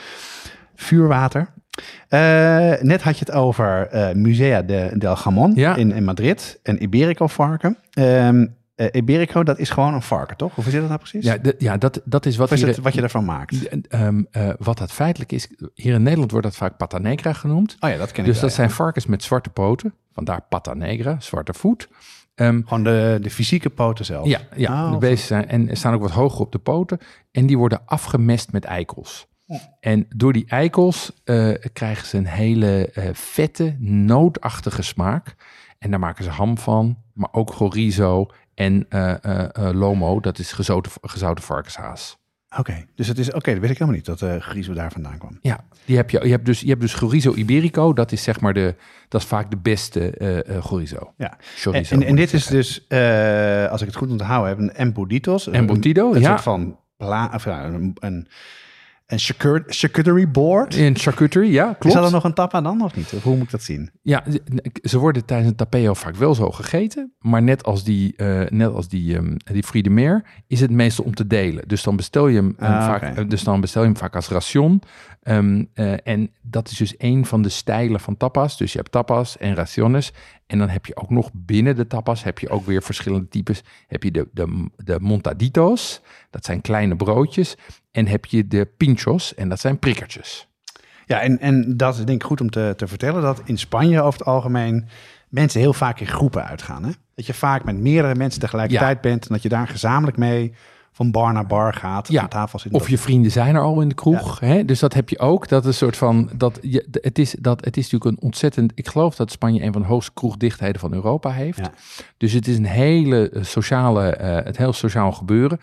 vuurwater. Eh, net had je het over eh, Musea de, del Jamón Ja. in, in Madrid, een Iberico varken. Ehm eh, Iberico, dat is gewoon een varken, toch? Hoe zit dat nou precies? ja, de- ja dat, dat is wat is wat je ervan maakt? En, ehm, eh, wat dat feitelijk is, hier in Nederland wordt dat vaak pata negra genoemd. Oh ja, dat ken ik Dus dat ja. zijn varkens met zwarte poten, vandaar pata negra, zwarte voet. Ehm, Gewoon de, de fysieke poten zelf. ja, ja Oh, de beesten zijn, en staan ook wat hoger op de poten. En die worden afgemest met eikels. En door die eikels eh, krijgen ze een hele eh, vette, nootachtige smaak. En daar maken ze ham van, maar ook chorizo En eh, eh, eh, lomo, dat is gezouten, gezouten varkenshaas. Oké, dus het is oké, dat weet ik helemaal niet dat uh, chorizo daar vandaan kwam. Ja, die heb je, je, hebt dus, je hebt dus chorizo iberico, dat is zeg maar de, dat is vaak de beste uh, chorizo. Ja, chorizo, en, en, dit is dus, uh, als ik het goed onthouden heb, een embutidos. Embutido, een, een ja. soort van pla, of, een, een, een charcuterie board. In charcuterie, ja, klopt. Is dat er nog een tapa dan of niet? Of hoe moet ik dat zien? Ja, ze worden tijdens een tapeo vaak wel zo gegeten. Maar net als die, uh, net als die, um, die Friede Meer is het meestal om te delen. Dus dan bestel je hem, Ah, vaak, oké. dus dan bestel je hem vaak als ration. Um, uh, en dat is dus een van de stijlen van tapas. Dus je hebt tapas en raciones. En dan heb je ook nog binnen de tapas heb je ook weer verschillende types. Heb je de, de, de montaditos, dat zijn kleine broodjes. En heb je de pinchos, en dat zijn prikkertjes. Ja, en, en dat is denk ik goed om te, te vertellen, dat in Spanje over het algemeen mensen heel vaak in groepen uitgaan. Hè? Dat je vaak met meerdere mensen tegelijkertijd ja. bent en dat je daar gezamenlijk mee van bar naar bar gaat. Ja, aan tafel zit of je vrienden zijn er al in de kroeg. Ja. Hè? Dus dat heb je ook. Dat is een soort van. Dat, je, het, is, dat, het is natuurlijk een ontzettend. Ik geloof dat Spanje een van de hoogste kroegdichtheden van Europa heeft. Ja. Dus het is een hele sociale. Uh, het heel sociaal gebeuren.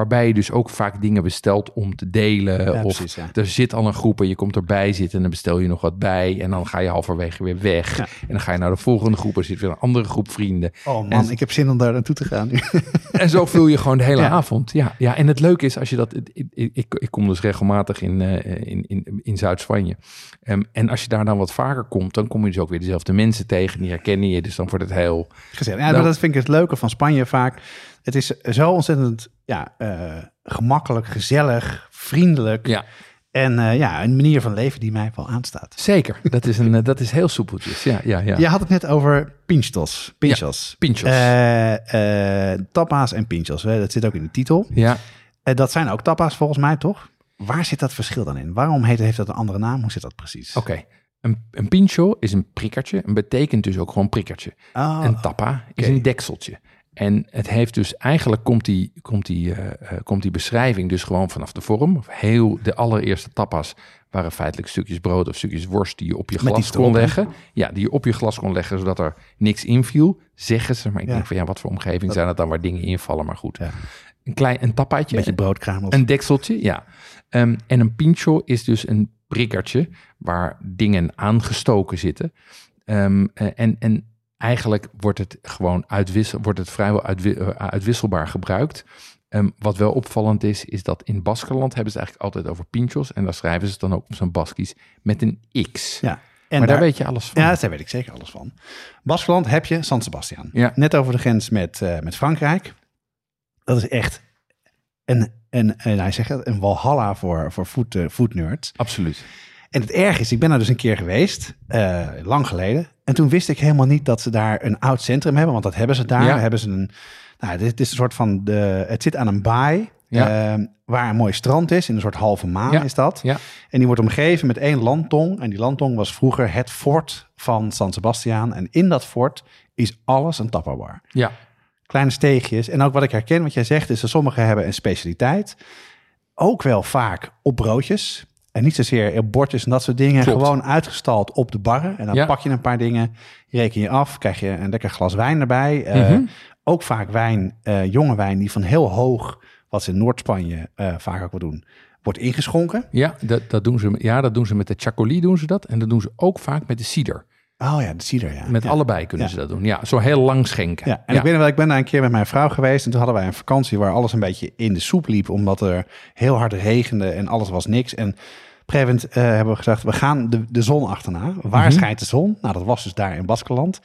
Waarbij je dus ook vaak dingen bestelt om te delen. Ja, of precies, ja. er zit al een groep en je komt erbij zitten en dan bestel je nog wat bij. En dan ga je halverwege weer weg. Ja. En dan ga je naar de volgende groep. Er zit weer een andere groep vrienden. Oh man, En- ik heb zin om daar naartoe te gaan. En zo vul je gewoon de hele Ja. avond. Ja, ja, en het leuke is als je dat. Ik, ik, ik, ik kom dus regelmatig in, eh, in, in, in Zuid-Spanje. Ehm, en als je daar dan wat vaker komt, dan kom je dus ook weer dezelfde mensen tegen. Die herkennen je. Dus dan wordt het heel. Gezellig. Ja, Nou- maar dat vind ik het leuke van Spanje vaak. Het is zo ontzettend ja, eh, gemakkelijk, gezellig, vriendelijk. Ja, En eh, ja, een manier van leven die mij wel aanstaat. zeker. Dat is, een, eh, dat is heel soepeltjes. Ja, ja, ja. Je had het net over pinchos. Pinchos. Pinchos. Tapa's en pinchos. hè, Dat zit ook in de titel. ja. Dat zijn ook tapa's volgens mij, toch? Waar zit dat verschil dan in? Waarom heet, heeft dat een andere naam? Hoe zit dat precies? Oké. Een, een pincho is een prikkertje. En betekent dus ook gewoon prikkertje. Oh, Een tappa is een dekseltje. En het heeft dus eigenlijk komt die, komt, die, eh, eh, komt die beschrijving dus gewoon vanaf de vorm. Of Heel de allereerste tapas waren feitelijk stukjes brood of stukjes worst die je op je glas kon leggen. Ja, die je op je glas kon leggen zodat er niks inviel. Zeggen ze, maar ik Ja. denk van ja, wat voor omgeving Dat- zijn het dan waar dingen invallen? Maar goed, Ja. een klein een tappaatje. Beetje broodkramels. Een dekseltje, ja. Ehm, en een pincho is dus een prikkertje waar dingen aangestoken zitten. Ehm, eh, en, en eigenlijk wordt het gewoon uitwissel, wordt het vrijwel uitwi- eh, uitwisselbaar gebruikt. Ehm, wat wel opvallend is, is dat in Baskeland hebben ze het eigenlijk altijd over pinchos. En daar schrijven ze het dan ook op zo'n Baskisch met een X. Ja. En maar daar, weet je alles van. Ja, daar weet ik zeker alles van. Baskeland heb je San Sebastian. Ja. Net over de grens met, eh, met Frankrijk. Dat is echt een, een, een, hij zegt het, een walhalla voor, voor food, eh, food nerds. Absoluut. En het erg is, ik ben daar dus een keer geweest, eh, lang geleden. En toen wist ik helemaal niet dat ze daar een oud centrum hebben. Want dat hebben ze daar. Ja. Hebben ze een, nou, dit is een soort van, de, het zit aan een baai. Ja. eh, waar een mooi strand is, in een soort halve maan Ja. is dat. Ja. En die wordt omgeven met één landtong. En die landtong was vroeger het fort van San Sebastian. En in dat fort is alles een tapperbar. Ja, Kleine steegjes. En ook wat ik herken, wat jij zegt, is dat sommigen hebben een specialiteit. Ook wel vaak op broodjes. En niet zozeer bordjes en dat soort dingen. Klopt. Gewoon uitgestald op de barren. En dan Ja. pak je een paar dingen, reken je af, krijg je een lekker glas wijn erbij. Eh, Mhm. Ook vaak wijn, eh, jonge wijn, die van heel hoog, wat ze in Noord-Spanje eh, vaak ook wel doen, wordt ingeschonken. ja, dat, dat doen ze, ja, dat doen ze met de chacoli doen ze dat. En dat doen ze ook vaak met de cider. Oh ja, de cider, ja. Met ja. allebei kunnen Ja. ze dat doen. Ja, zo heel lang schenken. Ja, en ik weet wel, ik ben daar een keer met mijn vrouw geweest en toen hadden wij een vakantie waar alles een beetje in de soep liep, omdat er heel hard regende en alles was niks. En moment eh, hebben we gezegd, we gaan de, de zon achterna. Waar Mhm. schijnt de zon? Nou, dat was dus daar in Baskeland.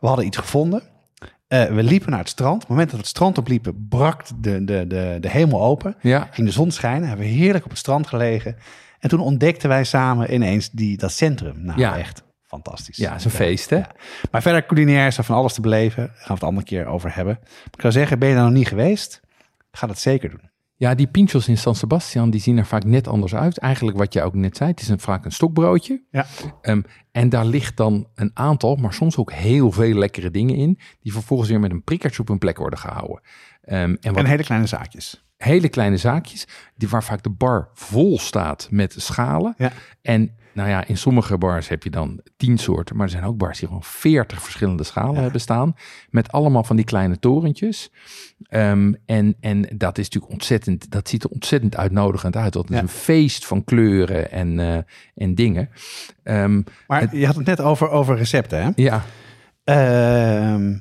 We hadden iets gevonden. Eh, we liepen naar het strand. Op het moment dat we het strand opliepen, brak de, de, de, de hemel open. Ja, Ging de zon schijnen, hebben we heerlijk op het strand gelegen. En toen ontdekten wij samen ineens die, dat centrum. Nou, Ja. echt fantastisch. ja, is een feest, hè? Ja. Maar verder culinair is er van alles te beleven. Daar gaan we het een andere keer over hebben. Ik zou zeggen, ben je daar nog niet geweest? Ga dat zeker doen. Ja, die pinchos in San Sebastian, die zien er vaak net anders uit. Eigenlijk wat je ook net zei, het is een, vaak een stokbroodje. Ja. Ehm, en daar ligt dan een aantal, maar soms ook heel veel lekkere dingen in, die vervolgens weer met een prikkertje op hun plek worden gehouden. Ehm, en wat En hele kleine zaakjes. hele kleine zaakjes, die waar vaak de bar vol staat met schalen. Ja. En nou ja, in sommige bars heb je dan tien soorten, maar er zijn ook bars die gewoon veertig verschillende schalen hebben staan. Met allemaal van die kleine torentjes. Ehm, en, en dat is natuurlijk ontzettend, dat ziet er ontzettend uitnodigend uit. Dat is Ja. een feest van kleuren en, eh, en dingen. Ehm, Maar je had het net over, over recepten, hè? ja, Ehm,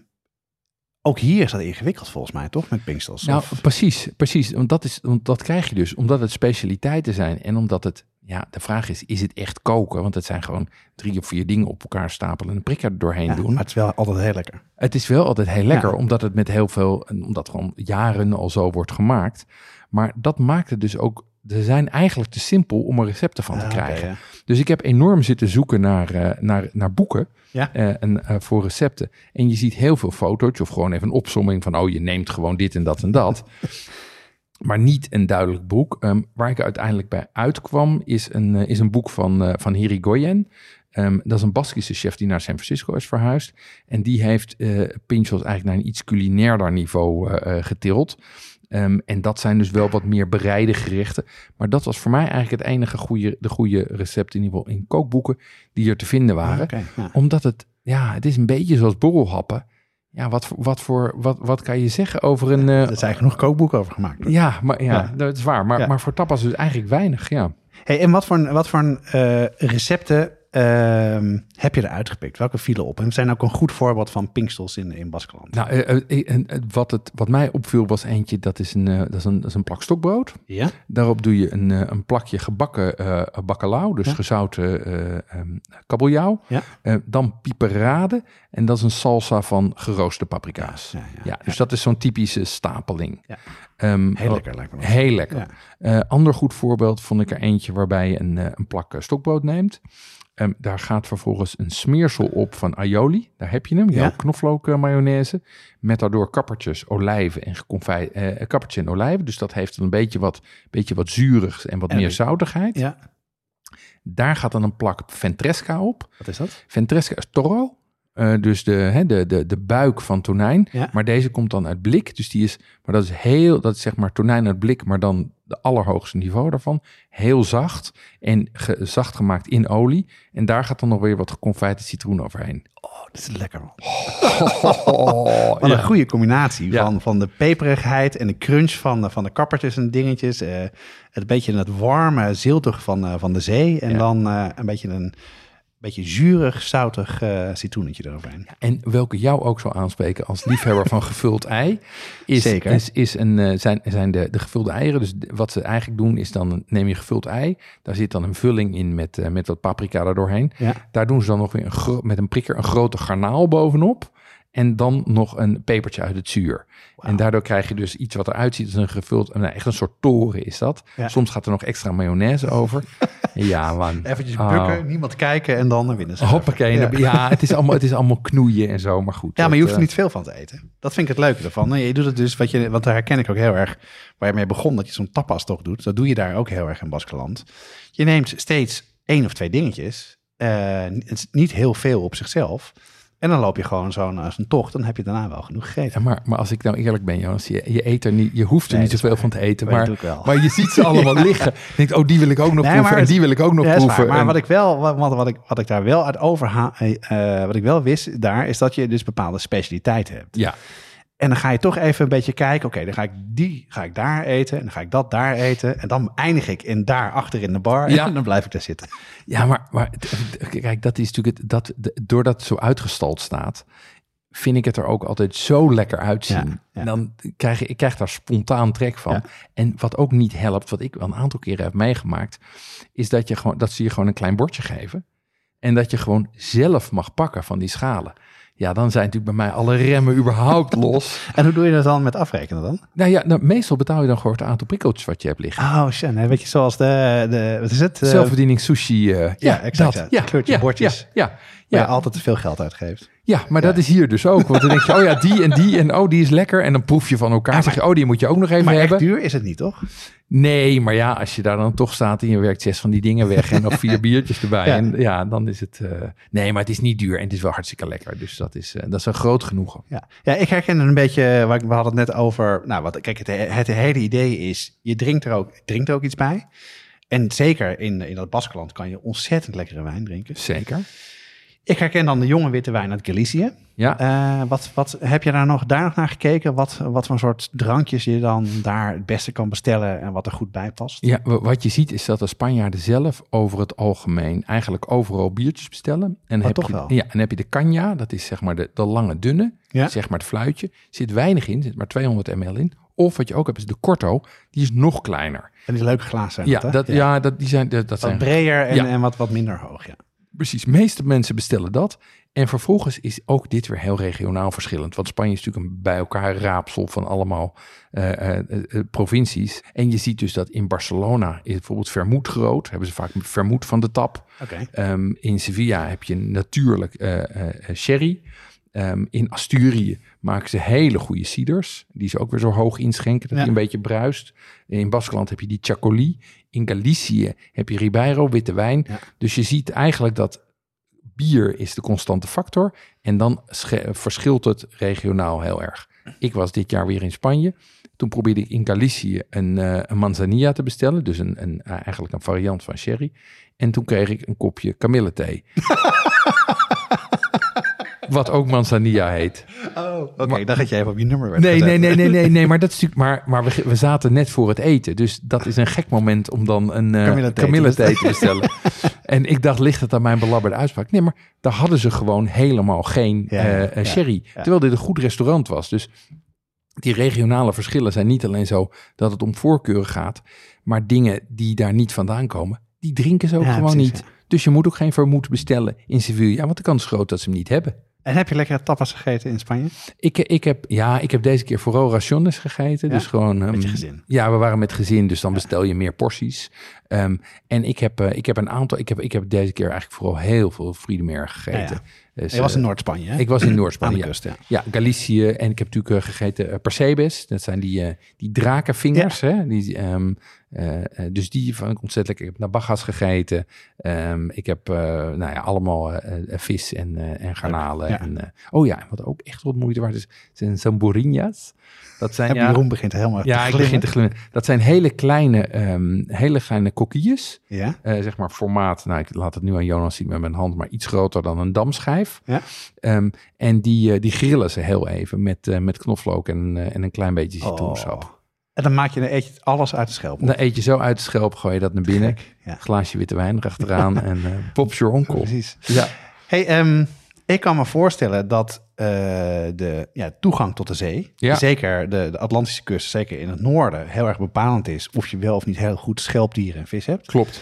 ook hier is dat ingewikkeld volgens mij, toch? Met pinkstels. nou Of- precies, precies. Want dat, is, want dat krijg je dus omdat het specialiteiten zijn en omdat het, ja, de vraag is, is het echt koken? Want het zijn gewoon drie of vier dingen op elkaar stapelen en een prikker er doorheen ja, doen. maar het is wel altijd heel lekker. Het is wel altijd heel lekker, Ja. omdat het met heel veel, omdat gewoon jaren al zo wordt gemaakt. Maar dat maakt het dus ook, ze zijn eigenlijk te simpel om er recepten van te Ah, krijgen. ja. Dus ik heb enorm zitten zoeken naar, eh, naar, naar boeken Ja. eh, en, eh, voor recepten. En je ziet heel veel foto's of gewoon even een opsomming van, oh je neemt gewoon dit en dat en dat. maar niet een duidelijk boek. Ehm, waar ik uiteindelijk bij uitkwam is een, eh, is een boek van, eh van Hirigoyen. Ehm, dat is een Baskische chef die naar San Francisco is verhuisd. En die heeft Pinchos eigenlijk naar een iets culinairder niveau getild. Ehm, en dat zijn dus wel wat meer bereide gerechten. Maar dat was voor mij eigenlijk het enige goede, de goede recept in ieder geval in kookboeken die er te vinden waren. Ja. Omdat het, ja, het is een beetje zoals borrelhappen. Ja, wat, wat, voor, wat, wat kan je zeggen over een... eh, Er zijn genoeg kookboeken over gemaakt. ja, maar, ja, Ja. dat is waar. Maar, Ja. maar voor tapas dus eigenlijk weinig, ja. Hey, en wat voor, wat voor eh, recepten heb je eruit gepikt? Welke vielen op? En zijn ook een goed voorbeeld van pinkstels in, in Baskeland. Nou, eh, eh, eh, wat, het, wat mij opviel was eentje, dat is een, dat is een, dat is een plak stokbrood. ja? Daarop doe je een, een plakje gebakken bacalao, dus Ja. gezouten eh ehm, kabeljauw. Ja. Dan piperade en dat is een salsa van geroosterde paprika's. Ja, dus dat is zo'n typische stapeling. Ja. Ehm, Heel lekker lijkt me. Heel lekker. Ja. Ander goed voorbeeld vond ik er eentje waarbij je een, een plak stokbrood neemt. Ehm, daar gaat vervolgens een smeersel op van aioli. Daar heb je hem. Ja. Ja. Knoflook mayonaise. Met daardoor kappertjes, olijven en geconfijt, eh kappertje en olijven. Dus dat heeft dan een beetje wat, beetje wat zuurigs en wat En meer zoutigheid. Ja, Daar gaat dan een plak ventresca op. wat is dat? Ventresca is toro. Eh, dus de, hè, de, de, de buik van tonijn. Ja. Maar deze komt dan uit blik. Dus die is, maar dat is heel, dat is zeg maar tonijn uit blik, maar dan de allerhoogste niveau daarvan. Heel zacht en ge- zacht gemaakt in olie. En daar gaat dan nog weer wat geconfijte citroen overheen. Oh, dat is lekker man. Oh, Wat een goede combinatie Ja. van, van de peperigheid en de crunch van, de- van de kappertjes en dingetjes. eh, het beetje het warme, ziltig van, eh, van de zee. En Ja. dan eh, een beetje een beetje zuurig, zoutig eh citroenetje eroverheen. En welke jou ook zal aanspreken als liefhebber van gevuld ei, is, Zeker. is, is een, eh, zijn, zijn de, de gevulde eieren. Dus wat ze eigenlijk doen is dan neem je gevuld ei, daar zit dan een vulling in met, eh, met wat paprika er doorheen. Ja. Daar doen ze dan nog weer een met een prikker een grote garnaal bovenop. En dan nog een pepertje uit het zuur. En daardoor krijg je dus iets wat eruit ziet als een gevuld... Nou, echt een soort toren is dat. Ja. Soms gaat er nog extra mayonaise over. ja, man. Eventjes Oh. bukken, niemand kijken en dan winnen ze. Hoppakee. Ja. Het, is allemaal, het is allemaal knoeien en zo, maar goed. Ja, maar je hoeft er niet veel van te eten. Dat vind ik het leuke ervan. Nee, je doet het dus, wat je, want daar herken ik ook heel erg, waar je mee begon, dat je zo'n tapas toch doet. Dat doe je daar ook heel erg in Baskeland. Je neemt steeds één of twee dingetjes, eh, niet heel veel op zichzelf. En dan loop je gewoon zo'n een tocht, dan heb je daarna wel genoeg gegeten. Ja, maar, maar als ik nou eerlijk ben, Jonas, je, je eet er niet, je hoeft er Nee, niet zoveel waar. van te eten, Maar maar, je ziet ze allemaal liggen. Je denkt, oh, die wil ik ook nog Nee, proeven en die wil ik ook nog proeven. Maar En- wat ik wel, wat, wat, ik, wat ik daar wel uit overha, eh, wat ik wel wist daar, is dat je dus bepaalde specialiteiten hebt. ja, En dan ga je toch even een beetje kijken. Oké, dan ga ik die ga ik daar eten. En dan ga ik dat daar eten. En dan eindig ik in daar achter in de bar. Ja. En dan blijf ik daar zitten. ja, maar, maar kijk, dat is natuurlijk het, dat, doordat het zo uitgestald staat, vind ik het er ook altijd zo lekker uitzien. Ja, ja. En dan krijg ik krijg daar spontaan trek van. Ja. En wat ook niet helpt, wat ik wel een aantal keren heb meegemaakt, is dat, je gewoon, dat ze je gewoon een klein bordje geven. En dat je gewoon zelf mag pakken van die schalen. Ja, dan zijn natuurlijk bij mij alle remmen überhaupt los. En hoe doe je dat dan met afrekenen dan? Nou ja, nou, meestal betaal je dan gewoon het aantal prikkeltjes wat je hebt liggen. Oh, shit. Nee, weet je, zoals de, de wat is het? Zelfbediening sushi. eh, ja, exact, Dat. ja. Kleurtje ja, bordjes. Ja, ja, waar ja, je altijd te veel geld uitgeeft. Ja, maar dat is hier dus ook. Want dan denk je, oh ja, die en die en oh, die is lekker. En dan proef je van elkaar. Ja, zeg je, oh, die moet je ook nog even Maar hebben. duur is het niet, toch? Nee, maar ja, als je daar dan toch staat en je werkt zes van die dingen weg en nog vier biertjes erbij. Ja. En ja, dan is het... eh, nee, maar het is niet duur en het is wel hartstikke lekker. Dus dat is, eh, dat is een groot genoegen. Ja, ja ik herken een beetje, waar ik- we hadden het net over. Nou, wat, kijk, het, het hele idee is, je drinkt er ook, drinkt er ook iets bij. En zeker in, in dat Baskeland kan je ontzettend lekkere wijn drinken. Zeker. Ik herken dan de jonge witte wijn uit Galicië. Ja. Uh, wat, wat, heb je daar nog, daar nog naar gekeken? Wat, wat voor soort drankjes je dan daar het beste kan bestellen en wat er goed bij past? Ja, wat je ziet is dat de Spanjaarden zelf over het algemeen eigenlijk overal biertjes bestellen. En oh, heb toch je, wel? Ja, en heb je de canja, dat is zeg maar de, de lange dunne, ja? zeg maar het fluitje. Zit weinig in, zit maar 200 ml in. Of wat je ook hebt is de Corto, die is nog kleiner. En die leuke glazen ja, dat, ja. ja, dat, die zijn, dat, wat zijn breder en, en wat, wat minder hoog, ja. Precies, de meeste mensen bestellen dat. En vervolgens is ook dit weer heel regionaal verschillend. Want Spanje is natuurlijk een bij elkaar raapsel van allemaal uh, uh, uh, provincies. En je ziet dus dat in Barcelona is bijvoorbeeld vermoed groot. Hebben ze vaak vermoed van de tap. Okay. Um, in Sevilla heb je natuurlijk sherry. Um, in Asturië maken ze hele goede ciders. Die ze ook weer zo hoog inschenken dat ja. die een beetje bruist. In Baskeland heb je die Chacoli. In Galicië heb je Ribeiro, witte wijn. Ja. Dus je ziet eigenlijk dat bier is de constante factor. En dan verschilt het regionaal heel erg. Ik was dit jaar weer in Spanje. Toen probeerde ik in Galicië een, uh, een manzanilla te bestellen. Dus een, een, uh, eigenlijk een variant van sherry. En toen kreeg ik een kopje kamillethee. Wat ook manzanilla heet. Oh, oké. Okay, dan gaat je even op je nummer werd nee, gezet. nee, nee, nee, nee, nee. Maar dat is natuurlijk. Maar, maar we, we zaten net voor het eten. Dus dat is een gek moment om dan een uh, kamillethee te bestellen. en ik dacht, ligt het aan mijn belabberde uitspraak? Nee, maar daar hadden ze gewoon helemaal geen ja, uh, sherry. Terwijl dit een goed restaurant was. Dus die regionale verschillen zijn niet alleen zo dat het om voorkeuren gaat. Maar dingen die daar niet vandaan komen, die drinken ze ook gewoon precies, niet. Dus je moet ook geen vermoed bestellen in Sevilla. Want de kans is groot dat ze hem niet hebben. En heb je lekker tapas gegeten in Spanje? Ik, ik, heb, ja, ik heb deze keer vooral raciones gegeten. Ja? Dus gewoon, um, met je gezin? Ja, we waren met gezin, dus dan ja. bestel je meer porties. Um, en ik heb, uh, ik heb een aantal, ik heb, ik heb deze keer eigenlijk vooral heel veel Friedemeer gegeten. Ja, dus, je was in Noord-Spanje, Ik was in Noord-Spanje, ja. Kust, ja. ja. Galicië. En ik heb natuurlijk uh, gegeten Percebes. Dat zijn die, uh, die drakenvingers. Hè? Die, um, dus die ik ontzettend lekker. Ik heb nabagas gegeten. Um, ik heb nou ja, allemaal vis en, en garnalen. En, oh ja, wat ook echt wat moeite waard is, zijn samborinhas. Dat zijn, ja, Jeroen begint helemaal ja, te ik begin te glimmen. Dat zijn hele kleine, hele kleine kokkies. Ja. Uh, zeg maar formaat, nou ik laat het nu aan Jonas zien met mijn hand, maar iets groter dan een damschijf. Ja. Um, en die, uh, die grillen ze heel even met, uh, met knoflook en, en een klein beetje citroensap. Oh. En dan maak je, dan eet je alles uit de schelp. Dan eet je zo uit de schelp, gooi je dat naar binnen. Gek, ja. Glaasje witte wijn erachteraan en pops your onkel. Precies. Ja. Hey, um, ik kan me voorstellen dat uh, de ja, toegang tot de zee, Ja. zeker de, de Atlantische kust, zeker in het noorden, heel erg bepalend is of je wel of niet heel goed schelpdieren en vis hebt. Klopt.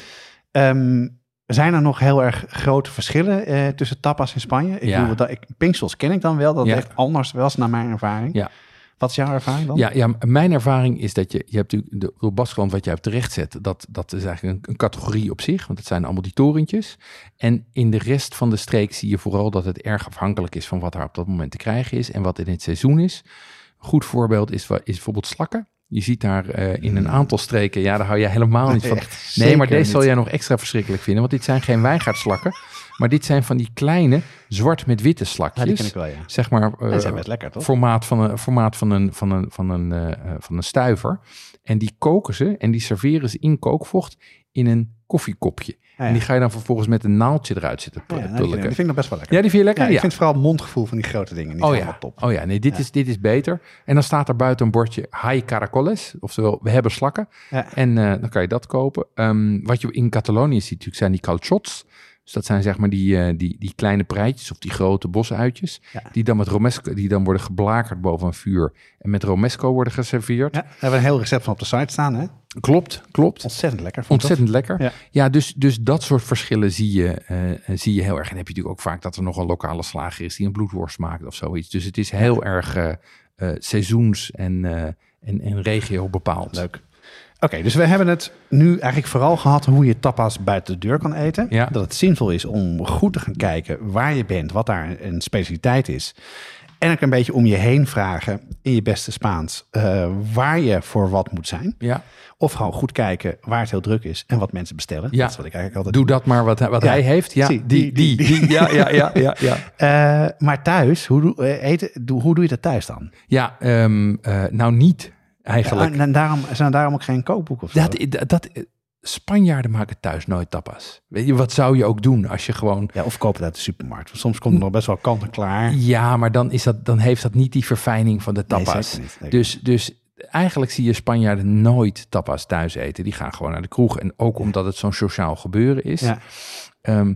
Um, zijn er nog heel erg grote verschillen uh, tussen tapas in Spanje? Ik Ja. bedoel, dat, ik, Pinksels ken ik dan wel, dat Ja. echt anders was naar mijn ervaring. Ja. Wat is jouw ervaring dan? Ja, ja, mijn ervaring is dat je, je hebt natuurlijk de Baskeland wat jij hebt terecht zet, dat, dat is eigenlijk een, een categorie op zich, want het zijn allemaal die torentjes. En in de rest van de streek zie je vooral dat het erg afhankelijk is van wat er op dat moment te krijgen is en wat in het seizoen is. Een goed voorbeeld is, is bijvoorbeeld slakken. Je ziet daar eh, in een aantal streken, ja, daar hou je helemaal niet van. Nee, maar deze zal jij nog extra verschrikkelijk vinden, want dit zijn geen wijngaardslakken, maar dit zijn van die kleine zwart met witte Ja, slakjes. die ken ik wel, ja. Zeg maar, En eh, zijn best lekker, toch? formaat van een, formaat van een, van een, van een, eh, van een stuiver. En die koken ze en die serveren ze in kookvocht in een koffiekopje. Ja, En die ga je dan vervolgens met een naaldje eruit zitten Ja, nou, die, vind, pulken. die vind ik nog best wel lekker. Ja, die vind je lekker? Ja, ik Ja. vind vooral het mondgevoel van die grote dingen niet Oh helemaal ja. top. oh ja, nee, dit, Ja. Is, dit is beter. En dan staat er buiten een bordje Hay Caracoles. Oftewel, we hebben slakken. Ja. En eh, dan kan je dat kopen. Ehm, wat je in Catalonië ziet natuurlijk zijn die calçots. Dus dat zijn zeg maar die, eh, die, die kleine preitjes of die grote bosuitjes. Ja. Die dan met romesco, die dan worden geblakerd boven een vuur. En met romesco worden geserveerd. Ja, we hebben een heel recept van op de site staan, hè? Klopt, klopt. Ontzettend lekker. Ontzettend lekker. Ja. Ja, dus, dus dat soort verschillen zie je, eh, zie je heel erg. En dan heb je natuurlijk ook vaak dat er nog een lokale slager is die een bloedworst maakt of zoiets. Dus het is heel erg eh, seizoens- en, en, en regio bepaald. Leuk. Oké, dus we hebben het nu eigenlijk vooral gehad hoe je tapas buiten de deur kan eten. Ja. Dat het zinvol is om goed te gaan kijken waar je bent, wat daar een specialiteit is. En ook een beetje om je heen vragen in je beste Spaans eh, waar je voor wat moet zijn. Ja, Of gewoon goed kijken waar het heel druk is en wat mensen bestellen. Ja. Dat is wat ik eigenlijk altijd doe dat maar wat, hij- wat Ja. hij heeft. Ja, die, die, die, die, Ja, ja, ja, ja, ja. Eh, maar thuis, hoe doe, eh, eten, doe, hoe doe je dat thuis dan? Ja, ehm, eh, nou niet eigenlijk. Ja, en daarom, zijn er daarom ook geen kookboeken of zo? Dat, dat, Spanjaarden maken thuis nooit tapas. Weet je, wat zou je ook doen als je gewoon... Ja, of koop het uit de supermarkt. Want soms komt het nog best wel kant en klaar. Ja, maar dan, is dat, dan heeft dat niet die verfijning van de Nee, tapas. zeker niet. Nee. dus, dus eigenlijk zie je Spanjaarden nooit tapas thuis eten. Die gaan gewoon naar de kroeg. En ook omdat het zo'n sociaal gebeuren is. Ja. Ehm,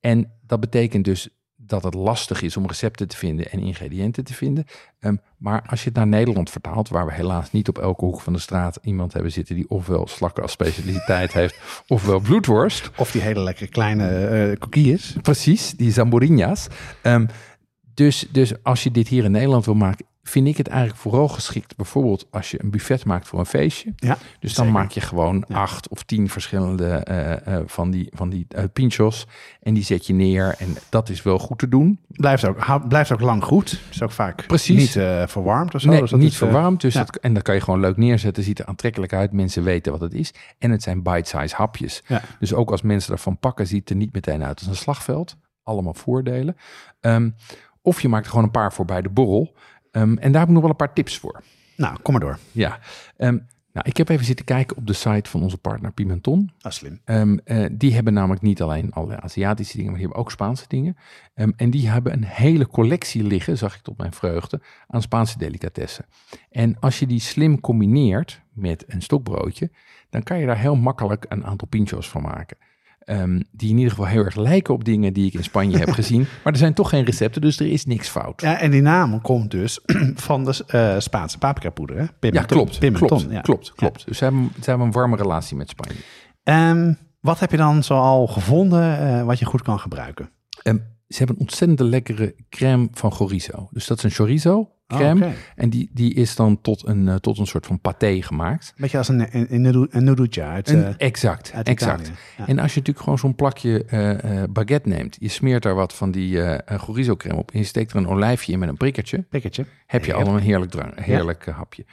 en dat betekent dus dat het lastig is om recepten te vinden en ingrediënten te vinden. Ehm, maar als je het naar Nederland vertaalt, waar we helaas niet op elke hoek van de straat iemand hebben zitten die ofwel slakken als specialiteit heeft, ofwel bloedworst. Of die hele lekkere kleine eh kokkies. Precies, die zamborinha's. Ehm, dus, dus als je dit hier in Nederland wil maken, vind ik het eigenlijk vooral geschikt. Bijvoorbeeld als je een buffet maakt voor een feestje. Ja, Dus dan zeker. maak je gewoon Ja. acht of tien verschillende eh, eh, van die, van die eh, pinchos. En die zet je neer. En dat is wel goed te doen. Blijft ook, blijft ook lang goed. Is ook vaak Precies. niet verwarmd of zo. nee, Dus dat niet is, verwarmd. Dus ja. dat, en dat kan je gewoon leuk neerzetten. Ziet er aantrekkelijk uit. Mensen weten wat het is. En het zijn bite-size hapjes. Ja. Dus ook als mensen ervan pakken, ziet het er niet meteen uit als een slagveld. Allemaal voordelen. Ehm, of je maakt er gewoon een paar voor bij de borrel. Ehm, en daar heb ik nog wel een paar tips voor. Nou, kom maar door. Ja, Ehm, nou, ik heb even zitten kijken op de site van onze partner Pimenton. Is slim. Ehm, eh, die hebben namelijk niet alleen alle Aziatische dingen, maar die hebben ook Spaanse dingen. En die hebben een hele collectie liggen, zag ik tot mijn vreugde, aan Spaanse delicatessen. En als je die slim combineert met een stokbroodje, dan kan je daar heel makkelijk een aantal pinchos van maken. Ehm, die in ieder geval heel erg lijken op dingen die ik in Spanje heb gezien. Maar er zijn toch geen recepten, dus er is niks fout. Ja, en die naam komt dus van de eh, Spaanse paprikapoeder. Hè? Ja, klopt. Pimenton, klopt, ja. klopt, klopt. Dus ze hebben, ze hebben een warme relatie met Spanje. Ehm, wat heb je dan zoal gevonden eh, wat je goed kan gebruiken? Ehm, ze hebben een ontzettend lekkere crème van chorizo. Dus dat is een chorizo crème. Oh, oké. En die, die is dan tot een, eh, tot een soort van paté gemaakt. Beetje als een, een, een, een noedeltje uit, En, eh, exact, uit exact. Ja. En als je natuurlijk gewoon zo'n plakje eh, baguette neemt, je smeert daar wat van die chorizo crème op en je steekt er een olijfje in met een prikkertje, Pikkertje. heb je al een heerlijk, drank, heerlijk hapje.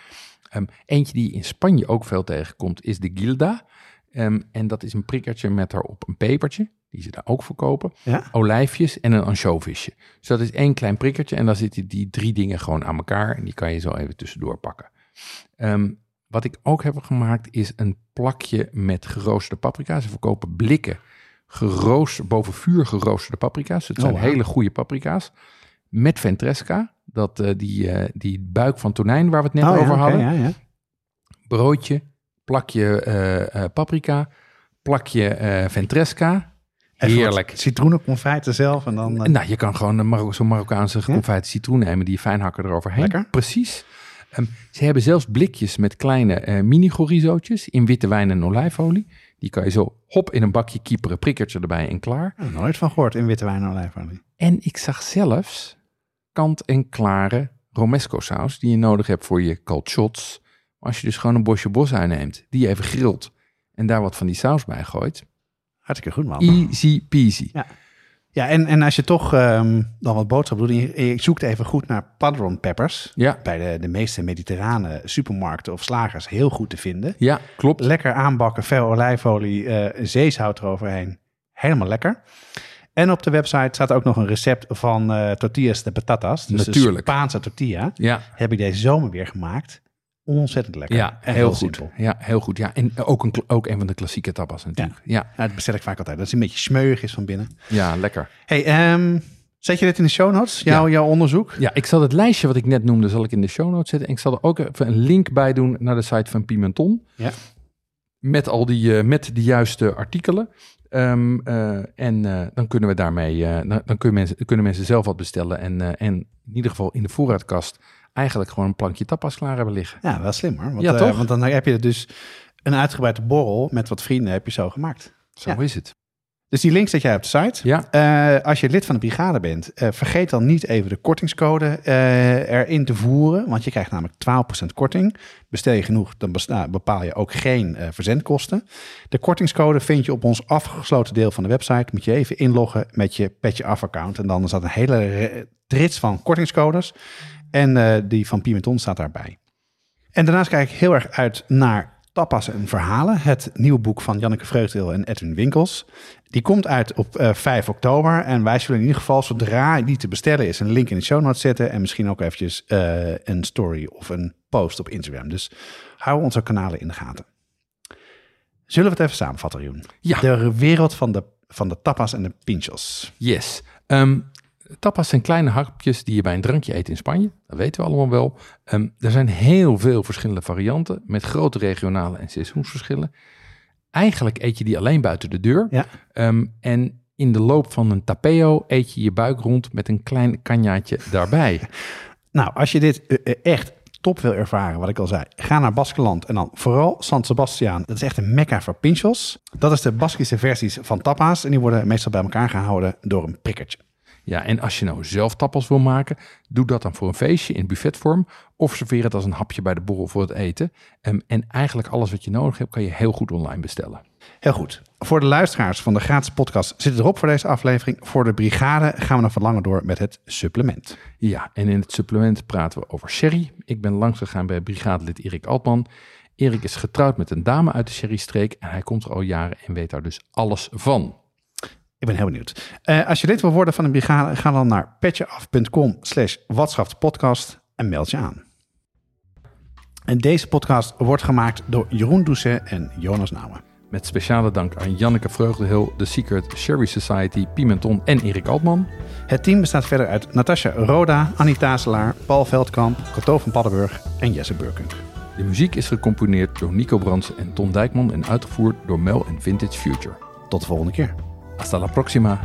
Ehm, eentje die in Spanje ook veel tegenkomt is de gilda. Ehm, en dat is een prikkertje met daarop een pepertje, die ze daar ook verkopen. Ja? olijfjes en een ansjovisje. Dus dat is één klein prikkertje en dan zitten die drie dingen gewoon aan elkaar en die kan je zo even tussendoor pakken. Ehm, wat ik ook heb gemaakt is een plakje met geroosterde paprika. Ze verkopen blikken geroost, boven vuur geroosterde paprika's. Het Oh, zijn hele goede paprika's. Met ventresca, dat, eh, die, eh, die buik van tonijn waar we het net Oh, over hadden. ja, ja. Broodje, plakje eh, paprika, plakje ventresca. Heerlijk. Citroenenconfijten zelf en dan... eh, Nou, je kan gewoon Marok zo'n Marokkaanse geconfijte citroen nemen, die je fijn hakken eroverheen. Lekker. Precies. Ehm, ze hebben zelfs blikjes met kleine eh, mini chorizootjes in witte wijn en olijfolie. Die kan je zo hop in een bakje kieperen, prikkertje erbij en klaar. oh, nooit van gehoord in witte wijn en olijfolie. En ik zag zelfs kant-en-klare romesco saus die je nodig hebt voor je. Maar Als je dus gewoon een bosje bos neemt, die je even grilt en daar wat van die saus bij gooit. Hartstikke goed, man. Easy peasy. Ja, en, en als je toch ehm, dan wat boodschappen doet, je, zoekt even goed naar padron peppers. Ja, Bij de, de meeste mediterrane supermarkten of slagers heel goed te vinden. ja, klopt. Lekker aanbakken, veel olijfolie, eh zeezout eroverheen. Helemaal lekker. En op de website staat ook nog een recept van eh tortillas de patatas. Dus Natuurlijk. de Spaanse tortilla. Ja, Heb ik deze zomer weer gemaakt. Ontzettend lekker. Ja, En heel, goed. simpel. Ja, heel goed. Ja, en ook een, ook een van de klassieke tapas natuurlijk. Ja, Ja, dat bestel ik vaak altijd. Dat is een beetje smeuig is van binnen. ja, lekker. Hey, ehm, zet je dit in de show notes? Jouw, jouw onderzoek? Ja, ik zal het lijstje wat ik net noemde, zal ik in de show notes zetten. En ik zal er ook even een link bij doen naar de site van Pimenton. Ja. Met al die, eh, met de juiste artikelen. Ehm, eh, en eh, dan kunnen we daarmee, dan, dan kunnen, mensen, kunnen mensen zelf wat bestellen. En, en in ieder geval in de voorraadkast eigenlijk gewoon een plankje tapas klaar hebben liggen. Ja, wel slim hoor. Want, Ja, eh, toch? want dan heb je dus een uitgebreide borrel met wat vrienden heb je zo gemaakt. Zo Ja. is het. Dus die link zet jij op de site. Ja, Eh, als je lid van de brigade bent, eh, vergeet dan niet even de kortingscode erin te voeren. Want je krijgt namelijk 12% korting. Bestel je genoeg, dan bepaal je ook geen verzendkosten. De kortingscode vind je op ons afgesloten deel van de website. Moet je even inloggen met je Petje Af account. En dan is dat een hele trits van kortingscodes. En eh, die van Pimenton staat daarbij. En daarnaast kijk ik heel erg uit naar Tapas en Verhalen. Het nieuwe boek van Janneke Vreugdeel en Edwin Winkels. Die komt uit op eh, 5 oktober. En wij zullen in ieder geval, zodra die te bestellen is, een link in de show notes zetten. En misschien ook eventjes eh, een story of een post op Instagram. Dus hou onze kanalen in de gaten. Zullen we het even samenvatten, Joen? Ja. De wereld van de, van de tapas en de pinchos. Yes. Ehm, tapas zijn kleine hapjes die je bij een drankje eet in Spanje. Dat weten we allemaal wel. Ehm, er zijn heel veel verschillende varianten met grote regionale en seizoensverschillen. Eigenlijk eet je die alleen buiten de deur. Ja. Ehm, en in de loop van een tapeo eet je je buik rond met een klein kanjaatje daarbij. Nou, als je dit eh, eh, echt top wil ervaren, wat ik al zei, ga naar Baskeland en dan vooral San Sebastian. Dat is echt een mekka voor pinchos. Dat is de Baskische versies van tapa's en die worden meestal bij elkaar gehouden door een prikkertje. Ja, en als je nou zelf tappels wil maken, doe dat dan voor een feestje in buffetvorm. Of serveer het als een hapje bij de borrel voor het eten. Ehm, en eigenlijk alles wat je nodig hebt, kan je heel goed online bestellen. Heel goed. Voor de luisteraars van de gratis podcast zit het erop voor deze aflevering. Voor de brigade gaan we nog wat langer door met het supplement. Ja, en in het supplement praten we over sherry. Ik ben langs gegaan bij brigadelid Erik Altman. Erik is getrouwd met een dame uit de sherrystreek en hij komt er al jaren en weet daar dus alles van. Ik ben heel benieuwd. Eh, als je lid wil worden van de brigade, ga dan naar petjeaf.com slash en meld je aan. En deze podcast wordt gemaakt door Jeroen Doucet en Jonas Nouwen. Met speciale dank aan Janneke Vreugdehil, The Secret, Sherry Society, Pimenton en Erik Altman. Het team bestaat verder uit Natasja Roda, Annie Tazelaar, Paul Veldkamp, Cato van Paddenburg en Jesse Burkunk. De muziek is gecomponeerd door Nico Brands en Ton Dijkman en uitgevoerd door Mel en Vintage Future. Tot de volgende keer. Hasta la próxima.